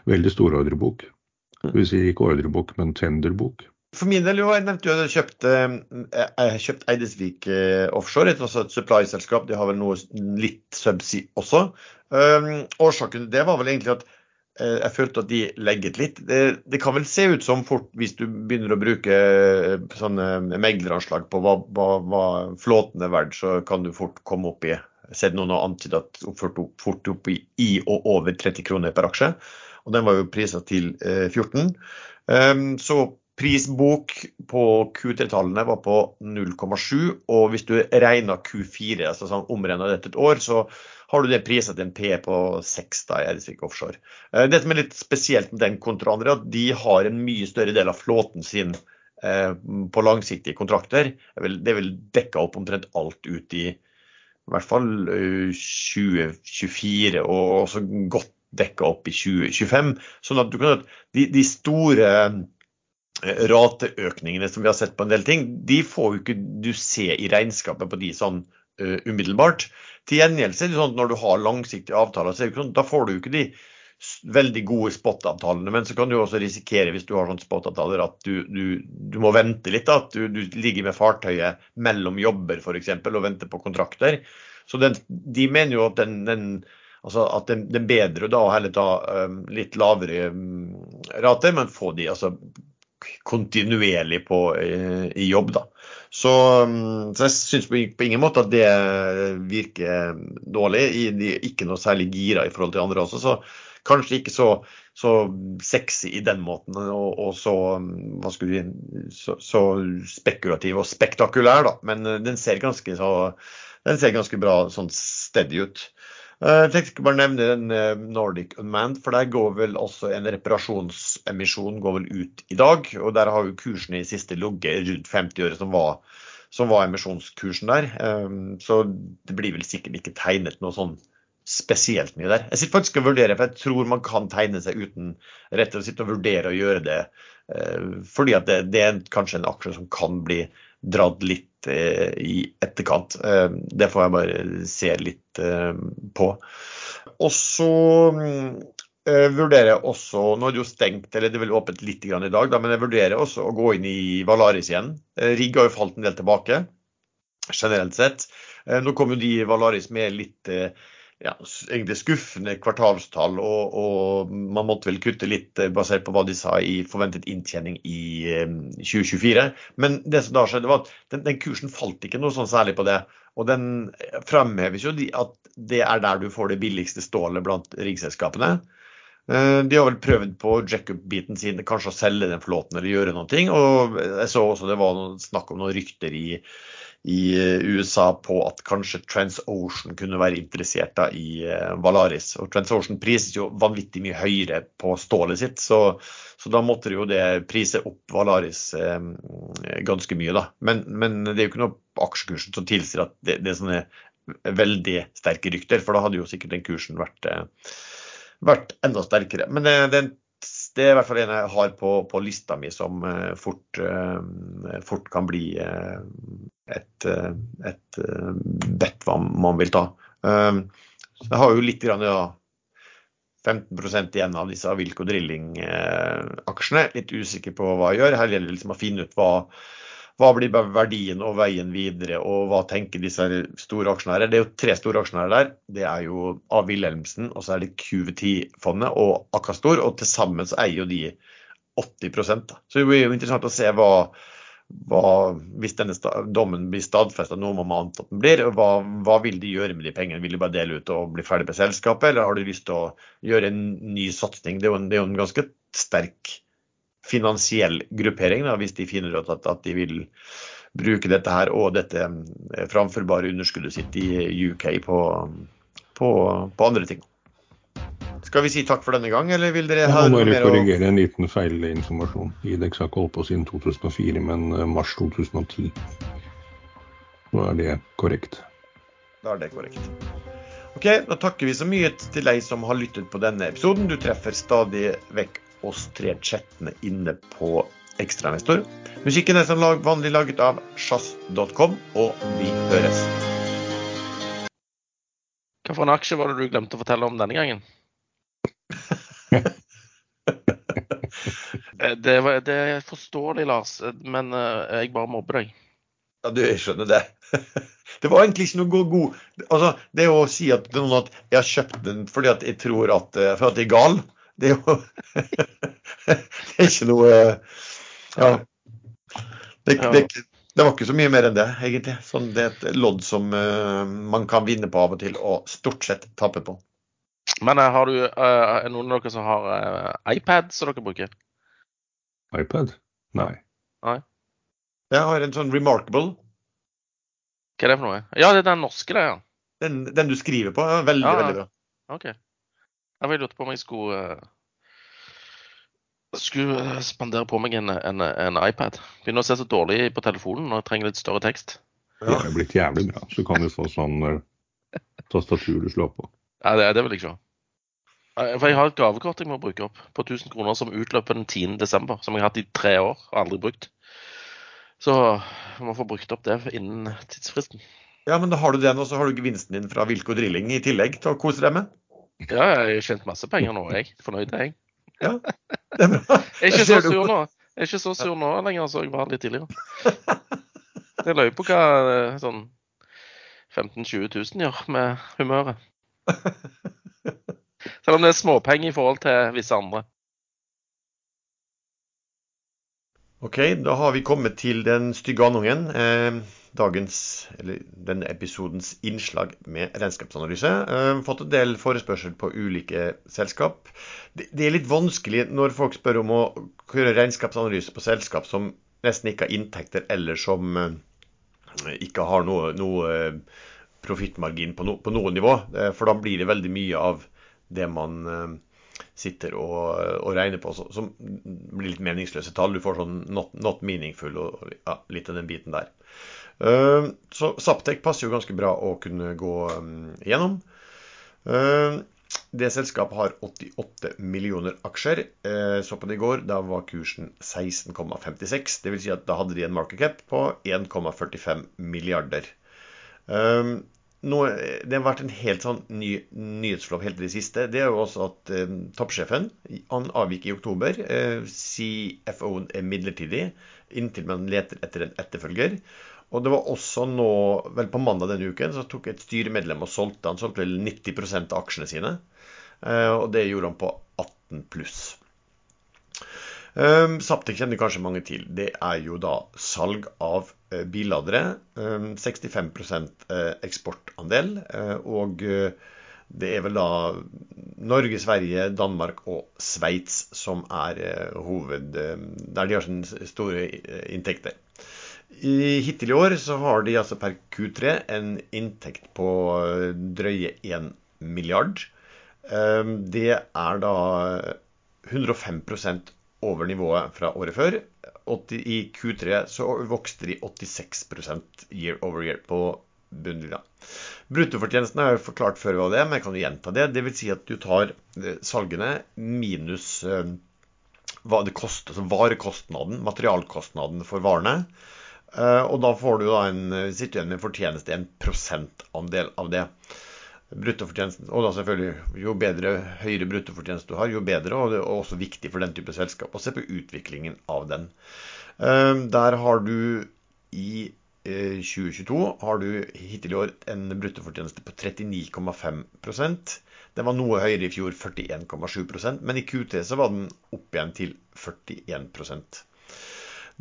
veldig stor ordrebok. Vil si ikke ordrebok, men tenderbok. For min del, jo, jeg nevnte jo at jeg kjøpte jeg kjøpt Eidesvik eh, Offshore, et, et supply-selskap. De har vel noe litt subsea også. Um, årsaken til det var vel egentlig at uh, jeg følte at de legget litt. Det, det, kan vel se ut som fort, hvis du begynner å bruke sånne megleranslag på hva, hva, hva flåten er verdt, så kan du fort komme opp i sett noen har antydet at fort opp i, i, og over 30 kroner per aksje. Og den var jo prisa til eh, 14. Um, så prisbok på Q3-tallene var på 0,7. Og hvis du regner Q4, altså sånn omregna dette et år, så har du det prisa til en P på 6 da, i Eidesvik Offshore. Uh, det som er litt spesielt med den kontra andre, at de har en mye større del av flåten sin uh, på langsiktige kontrakter. Det vil dekke opp omtrent alt ut i i hvert fall 2024 eh, og også godt dekka opp i 2025. Sånn at du kan de, de store eh, rateøkningene som vi har sett på en del ting, de får jo ikke du se i regnskapet på de sånn uh, umiddelbart. Til gjengjeld så er det sånn at når du har langsiktige avtaler, så er det ikke sånn, da får du ikke de veldig gode spot-avtalene. Men så kan du også risikere, hvis du har sånne spot-avtaler, at du, du, du, må vente litt. At du, du ligger med fartøyet mellom jobber f.eks. og venter på kontrakter. Så den, de mener jo at den, den altså at det, er bedre da å heller ta um, litt lavere um, rater, men få de altså kontinuerlig på i, i jobb. da. Så, um, så jeg syns på, ingen måte at det virker dårlig. De er ikke noe særlig gira i forhold til andre også. så kanskje ikke så, så sexy i den måten, og, og så, hva skulle vi, så, så, spekulativ og spektakulær, da. Men eh, den ser ganske, den ser ganske bra sånn steady ut. Eh, jeg tenkte ikke bare nevne den eh, Nordic Unmanned, for der går vel også en reparasjonsemisjon går vel ut i dag. og Der har jo kursene i siste ligget rundt 50 øre, som var, som var emisjonskursen der. Så det blir vel sikkert ikke tegnet noe sånn spesielt mye der. Jeg sitter faktisk og vurderer, for jeg tror man kan tegne seg uten rett og slett og vurdere å gjøre det. Eh, fordi at det, det er kanskje en aksje som kan bli dratt litt eh, i etterkant. Eh, det får jeg bare se litt på. Og så vurderer jeg også, Nå er det jo stengt, eller det er vel åpent litt i dag, men jeg vurderer også å gå inn i Valaris igjen. Rigg har jo falt en del tilbake, generelt sett. Nå kom jo de Valaris med litt ja, egentlig skuffende kvartalstall, og, og, man måtte vel kutte litt eh, basert på hva de sa i forventet inntjening i 2024. Eh, Men det som da skjedde, var at den, den kursen falt ikke noe sånn særlig på det. Og den fremheves jo at det er der du får det billigste stålet blant riggselskapene. Eh, de har vel prøvd på jack-up-biten sin, kanskje å selge den flåten eller gjøre noe. Og jeg så også det var snakk om noen rykter i i eh, USA på at kanskje TransOcean kunne være interessert da, i eh, Valaris. Og TransOcean prises jo vanvittig mye høyere på stålet sitt, så, så da måtte jo det prise opp Valaris eh, ganske mye. da. Men, men, det er jo ikke noe aksjekursen som tilsier at det, det er sånne veldig sterke rykter, for da hadde jo sikkert den kursen vært, eh, vært enda sterkere. Men det, det, det er i hvert fall en jeg har på, på lista mi som eh, fort, eh, fort kan bli et, eh, et bet hva man vil ta. Jeg har jo litt grann, ja, 15 igjen av disse Wilco Drilling-aksjene. Litt usikker på hva jeg gjør. Her gjelder det liksom å finne ut hva, hva blir verdien og veien videre, og hva tenker disse store aksjonærer. Det er jo tre store aksjonærer der. Det er jo A. Wilhelmsen, og så er det QVT-fondet og Akastor. Og til sammen så eier jo de 80 da. Så det blir jo interessant å se hva, hva, hvis denne dommen blir stadfesta, noe man må anta at den blir, hva, hva, vil de gjøre med de pengene? Vil de bare dele ut og bli ferdig med selskapet, eller har de lyst til å gjøre en ny satsing? Det en, er jo en ganske sterk finansiell gruppering da, hvis de finner ut at, at, de vil bruke dette her og dette eh, framførbare underskuddet sitt i UK på, på, på andre ting. Skal vi si takk for denne gang, eller vil dere Jeg ha må noe bare mer å korrigere en liten feilinformasjon. Idex har ikke holdt på siden 2004, men eh, mars 2010. Nå er det korrekt. Da er det korrekt. Ok, Da takker vi så mye til deg som har lyttet på denne episoden. Du treffer stadig vekk oss tre chattene inne på Ekstrainvestor. Musikken er som lag, vanlig laget av sjazz.com, og vi høres. Hva for en aksje var det du glemte å fortelle om denne gangen? Eh, det, var, det er forståelig, Lars, men eh, jeg bare mobber deg. Ja, du, jeg skjønner det. Det var egentlig ikke noe god, god Altså, det å si at noen at jeg har kjøpt den fordi at jeg tror at, eh, for at jeg er gal, det er jo Det er ikke noe Ja. Det, det, det var ikke så mye mer enn det, egentlig. Sånn, det er et lodd som uh, man kan vinne på av og til, og stort sett tape på. Men uh, har du uh, er noen av dere som har eh, iPad som dere bruker? iPad? Nei. Nei. Jeg har en sånn remarkable. Hva er det for noe? Ja, det er den norske, det, ja. Den, den du skriver på. ja, Veldig, Ja, ja. veldig bra. OK. Jeg bare lurte på om jeg skulle eh, skulle eh, spandere på meg en, en, en iPad. Begynner å se så dårlig på telefonen og trenger litt større tekst. Det er blitt jævlig bra. Så kan du få sånn eh, tastatur du slår på. Ja, det, det vil jeg ikke ha. For jeg har et gavekort jeg må bruke opp på 1000 kroner som utløper den 10. desember. Som jeg har hatt i tre år og aldri brukt. Så jeg må få brukt opp det innen tidsfristen. Ja, men da har du den, og så har du gevinsten din fra Wilco Drilling i tillegg til å kose deg med. Ja, jeg har tjent masse penger nå, jeg. Fornøyd jeg. Ja, det er bra. Jeg er ikke så sur nå. Jeg er ikke så sur nå lenger som jeg var litt tidligere. Det løy på hva eh, sånn 15 000-20 000 gjør med humøret. Selv om det er småpenger i forhold til visse andre. Ok, da har vi kommet til den stygge andungen. Eh, dagens, eller denne episodens innslag med regnskapsanalyse. Eh, fått en del forespørsel på ulike selskap. Det, det er litt vanskelig når folk spør om å gjøre regnskapsanalyse på selskap som nesten ikke har inntekter, eller som eh, ikke har noe, noe eh, profittmargin på, no, på noe nivå. Eh, for da blir det veldig mye av det man eh, sitter og, og regner på, som blir litt meningsløse tall. Du får sånn not, not meaningful og ja, litt av den biten der. Uh, Så Saptek passer jo ganske bra å kunne gå um, gjennom. Uh, Det selskapet har 88 millioner aksjer. Uh, Så på det i går, da var kursen 16,56. Det vil si at da hadde de en market cap på 1,45 milliarder. Nå, det har vært en helt sånn ny nyhetsflow helt til det siste. Det er jo også at eh, toppsjefen han avgikk i oktober. Eh, CFO-en er midlertidig inntil man leter etter en etterfølger. Og det var også nå, vel på mandag denne uken, så tok et styremedlem og solgte. Han solgte vel 90% av aksjene sine. Eh, og det gjorde han på 18 pluss. Um, Saptek kjenner kanskje mange til. Det er jo da salg av uh, billadere. Um, 65 uh, eksportandel. Uh, og uh, det er vel da Norge, Sverige, Danmark og Sveits som er uh, hoved... der de har sine store inntekter. I, hittil i år så har de altså per Q3 en inntekt på drøye 1 milliard. Um, det er da 105 over nivået fra året før. 80, I Q3 så vokste de 86% year over year på bunnlinja. Bruttofortjenesten har jeg forklart før hva det er, men jeg kan gjenta det. Det vil si at du tar eh, salgene minus eh, hva det koster, altså varekostnaden, materialkostnaden for varene. Eh, og da får du da en, sitter du igjen med fortjeneste, en prosentandel av det bruttofortjenesten. Og da selvfølgelig, jo bedre, høyere bruttofortjeneste du har, jo bedre, og det er også viktig for den type selskap å se på utviklingen av den. Eh, Der har du i eh, 2022 har du hittil i år en bruttofortjeneste på 39,5% Den var noe høyere i fjor, 41,7% men i Q3 så var den opp igjen til 41%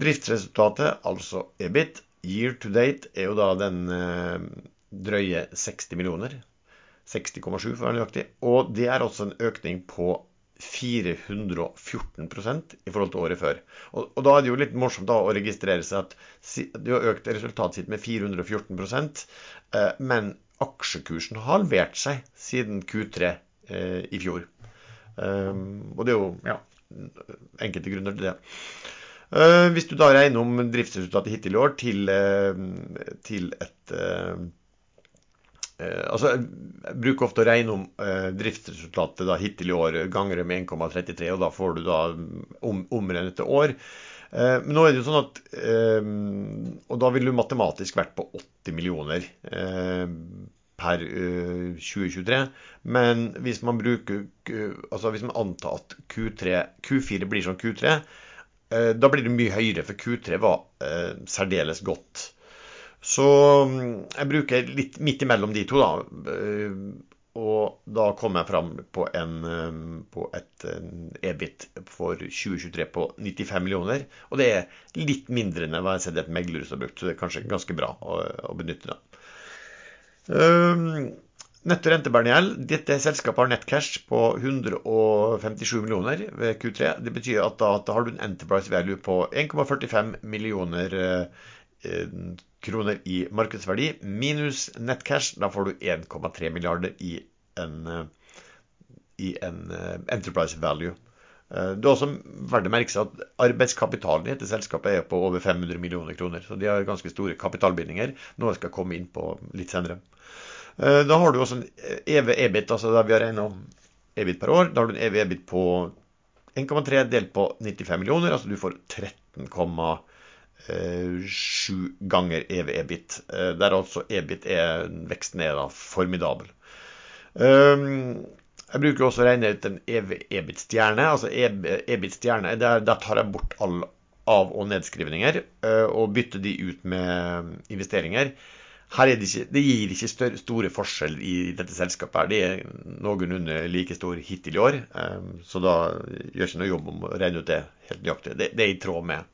Driftsresultatet, altså EBIT, year to date, er jo da den eh, drøye 60 millioner. 60,7 for å være nøyaktig. Og det er også en økning på 414% i forhold til året før. Og, og da er det jo litt morsomt å registrere seg at de har økt resultatet sitt med 414 eh, men aksjekursen har halvert seg siden Q3 eh, i fjor. Og det er jo ja, enkelte grunner til det. Hvis du da regner om driftsresultatet hittil i år til, til et altså, Jeg bruker ofte å regne om driftsresultatet da, hittil i år ganger med 1,33, og da får du da om, omregnet til år. Eh, men nå er det jo sånn at eh, Og da ville du matematisk vært på 80 millioner eh, per 2023. Men hvis man bruker Altså hvis man antar at Q3, Q4 blir som Q3, da blir det mye høyere, for Q3 var særdeles godt. Så mm, jeg bruker litt midt imellom de to, da. Og da kom jeg fram på, en, um, på et EBIT for 2023 på 95 millioner. Og det er litt mindre enn jeg har sett et meglerhus har brukt, så det er kanskje ganske bra å, å benytte det. Um, Netto rentebærende gjeld. Dette selskapet har nettcash på 157 millioner ved Q3. Det betyr at da, da har du en enterprise value på 1,45 millioner eh, kroner i markedsverdi minus nettcash. Da får du 1,3 milliarder i en, eh, i en eh, enterprise value. Eh, det er også verdt å merke seg at arbeidskapitalen i dette selskapet er på over 500 millioner kroner. Så de har ganske store kapitalbindinger, noe jeg skal komme inn på litt senere. Da har du også en EV EBIT, altså der vi har regna om EBIT per år. Da har du en EV EBIT på 1,3 delt på 95 millioner, altså du får 13,5 Eh, sju ganger EV EBIT. Eh, der altså EBIT er veksten er da formidabel. Ehm, jeg bruker også å regne ut en EV EBIT-stjerne. Altså EBIT-stjerne, der, der, tar jeg bort all av- og nedskrivninger eh, og bytter de ut med investeringer. Her det, ikke, det, gir ikke større, store forskjeller i dette selskapet. her. Det er noenlunde like stor hittil i år, så da gjør ikke noe jobb om å regne ut det helt nøyaktig. Det, det er i tråd med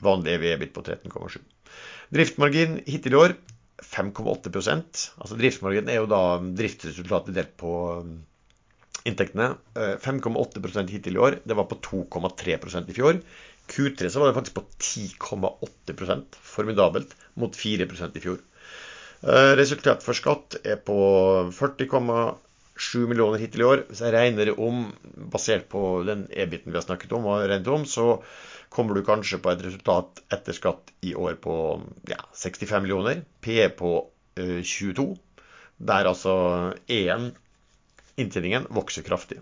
EV Vanlig EV-EBIT på 13,7. Driftmargin hittil i år 5,8% Altså Driftsmargin er jo da driftsresultatet delt på um, inntektene. 5,8 eh, hittil i år. Det var på 2,3% i fjor. Q3 så var det faktisk på 10,8% formidabelt, mot 4% i fjor. Eh, resultat for skatt er på 40,7 millioner hittil i år. Hvis jeg regner om, basert på den EBIT-en vi har snakket om, og regnet om, så kommer du kanskje på et resultat etter skatt i år på ja, 65 millioner. PE på eh, 22. Der altså EN, inntjeningen, vokser kraftig.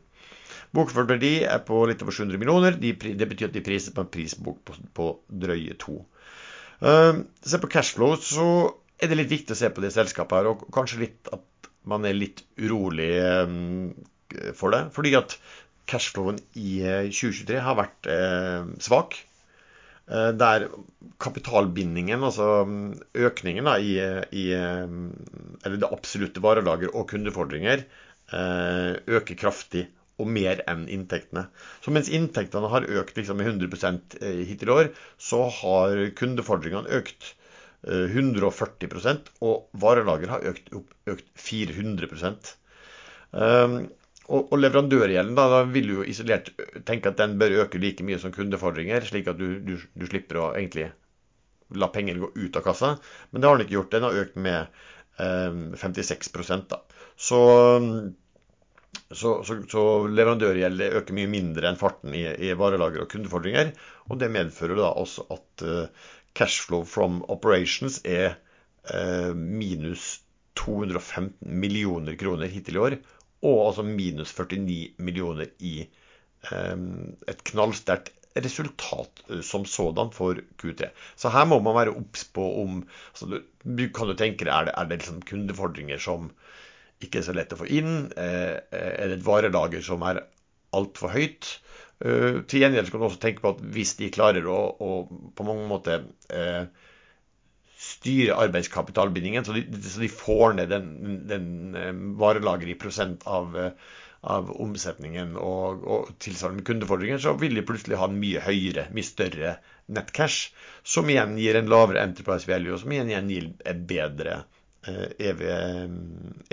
Bokført verdi er på litt over 700 millioner. De, det betyr at de priser på en prisbok på, på drøye to. Uh, se på cashflow, så er det litt viktig å se på det selskapet her, og kanskje litt at man er litt urolig um, for det. Fordi at cashflowen i 2023 eh, har vært eh, svak. Eh, der kapitalbindingen, altså mm, økningen da, i, i, eller det absolutte varelager og kundefordringer, øker kraftig og mer enn inntektene. Så mens inntektene har økt liksom med 100 hittil i år, så har kundefordringene økt 140% og varelager har økt, økt 400 og, og leverandørgjelden, da, da, vil du jo isolert tenke at den bør øke like mye som kundefordringer, slik at du, du, du, slipper å egentlig la penger gå ut av kassa. Men det har den ikke gjort. Den har økt med eh, 56 da. Så, så, så, så leverandørgjeld øker mye mindre enn farten i, i varelager og kundefordringer. Og det medfører da også at eh, cashflow from operations er eh, minus 215 millioner kroner hittil i år og altså minus 49 millioner i um, et knallsterkt resultat eh, som sådan for Q3. Så her må man være obs på om altså, du, Kan du tenke deg, er det, er det liksom kundefordringer som ikke er så lett å få inn? Eh, er det et varelager som er altfor høyt? Til gjengjeld kan du også tenke på at hvis de klarer å, å på mange måter uh, styre arbeidskapitalbindingen, så de, så de får ned den, den eh, varelageret i prosent av, eh, av omsetningen og, og tilsvarende kundefordringer, så vil de plutselig ha en mye høyere, mye større nettcash, som igjen gir en lavere enterprise value, og som igjen, gir en bedre eh, EV,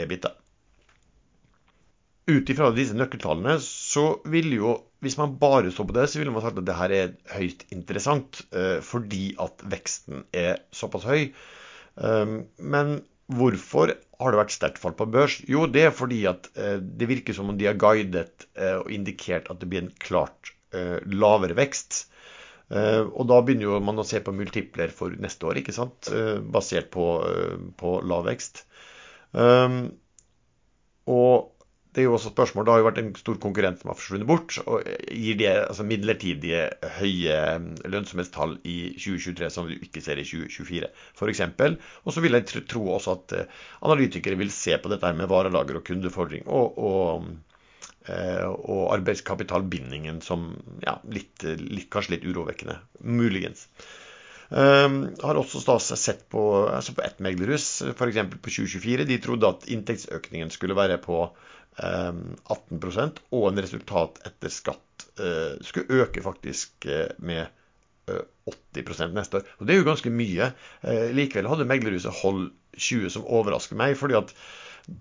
EBITDA ut ifra disse nøkkeltallene, så ville jo Hvis man bare så på det, så ville man sagt at det her er høyst interessant, eh, fordi at veksten er såpass høy. Um, men Hvorfor har det vært sterkt fall på børs? Jo, det er fordi at eh, det virker som om de har guidet eh, og indikert at det blir en klart eh, lavere vekst. Eh, og da begynner jo man å se på multipler for neste år, ikke sant? Eh, basert på, eh, på lav vekst. og det er jo også spørsmål, Det har jo vært en stor konkurrent som har forsvunnet bort. og Gir det altså midlertidige høye lønnsomhetstall i 2023 som du ikke ser i 2024 f.eks. Og så vil jeg tro også at eh, analytikere vil se på dette med varelager og kundefordring og, og, eh, og arbeidskapitalbindingen som ja, litt, litt, kanskje litt urovekkende. Muligens. Um, har også sett på, altså på ett meglerhus, f.eks. på 2024. De trodde at inntektsøkningen skulle være på 18 ehm, og en resultat etter skatt eh, skulle øke faktisk eh, med 80 eh, neste år. Og Det er jo ganske mye. Likevel hadde meglerhuset Hold 20 som overrasker meg. fordi at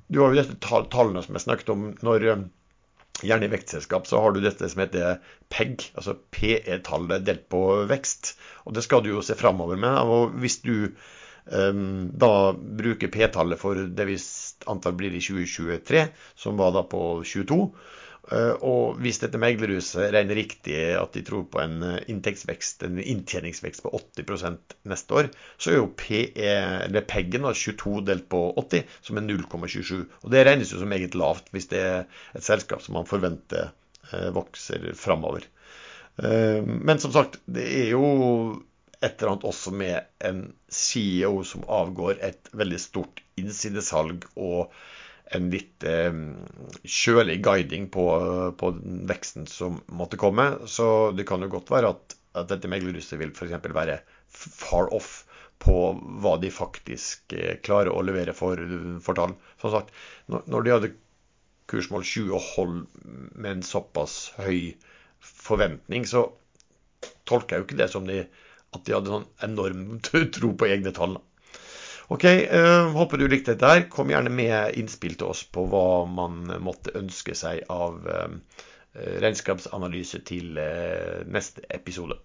du har jo disse tallene som jeg snakket om. når Gjerne i vektselskap så har du dette som heter PEG, altså PE-tallet delt på vekst. Og det skal du jo se framover med. Og hvis du um, da bruker P-tallet for det vi antall blir i 2023, som var da på 22. Eh, og hvis dette meglerhuset regner riktig at de tror på en eh, inntektsvekst, en inntjeningsvekst på 80% neste år, så er jo PE, PEG-en 22 delt på 80, som er 0,27. Og det regnes jo som meget lavt hvis det er et selskap som man forventer eh, vokser framover. Men som sagt, det er jo et eller annet også med en CEO som avgår et veldig stort innsidesalg og en litt eh, kjølig guiding på, på veksten som måtte komme. Så det kan jo godt være at, at dette meglerhuset vil f.eks. være far off på hva de faktisk eh, klarer å levere for, for tall. Som sagt, når de hadde kursmål 20 og hold med en såpass høy forventning, så tolker jeg jo ikke det som de at de hadde sånn enorm tro på egne tall. Ok, uh, Håper du likte dette. her. Kom gjerne med innspill til oss på hva man måtte ønske seg av uh, regnskapsanalyse til uh, neste episode.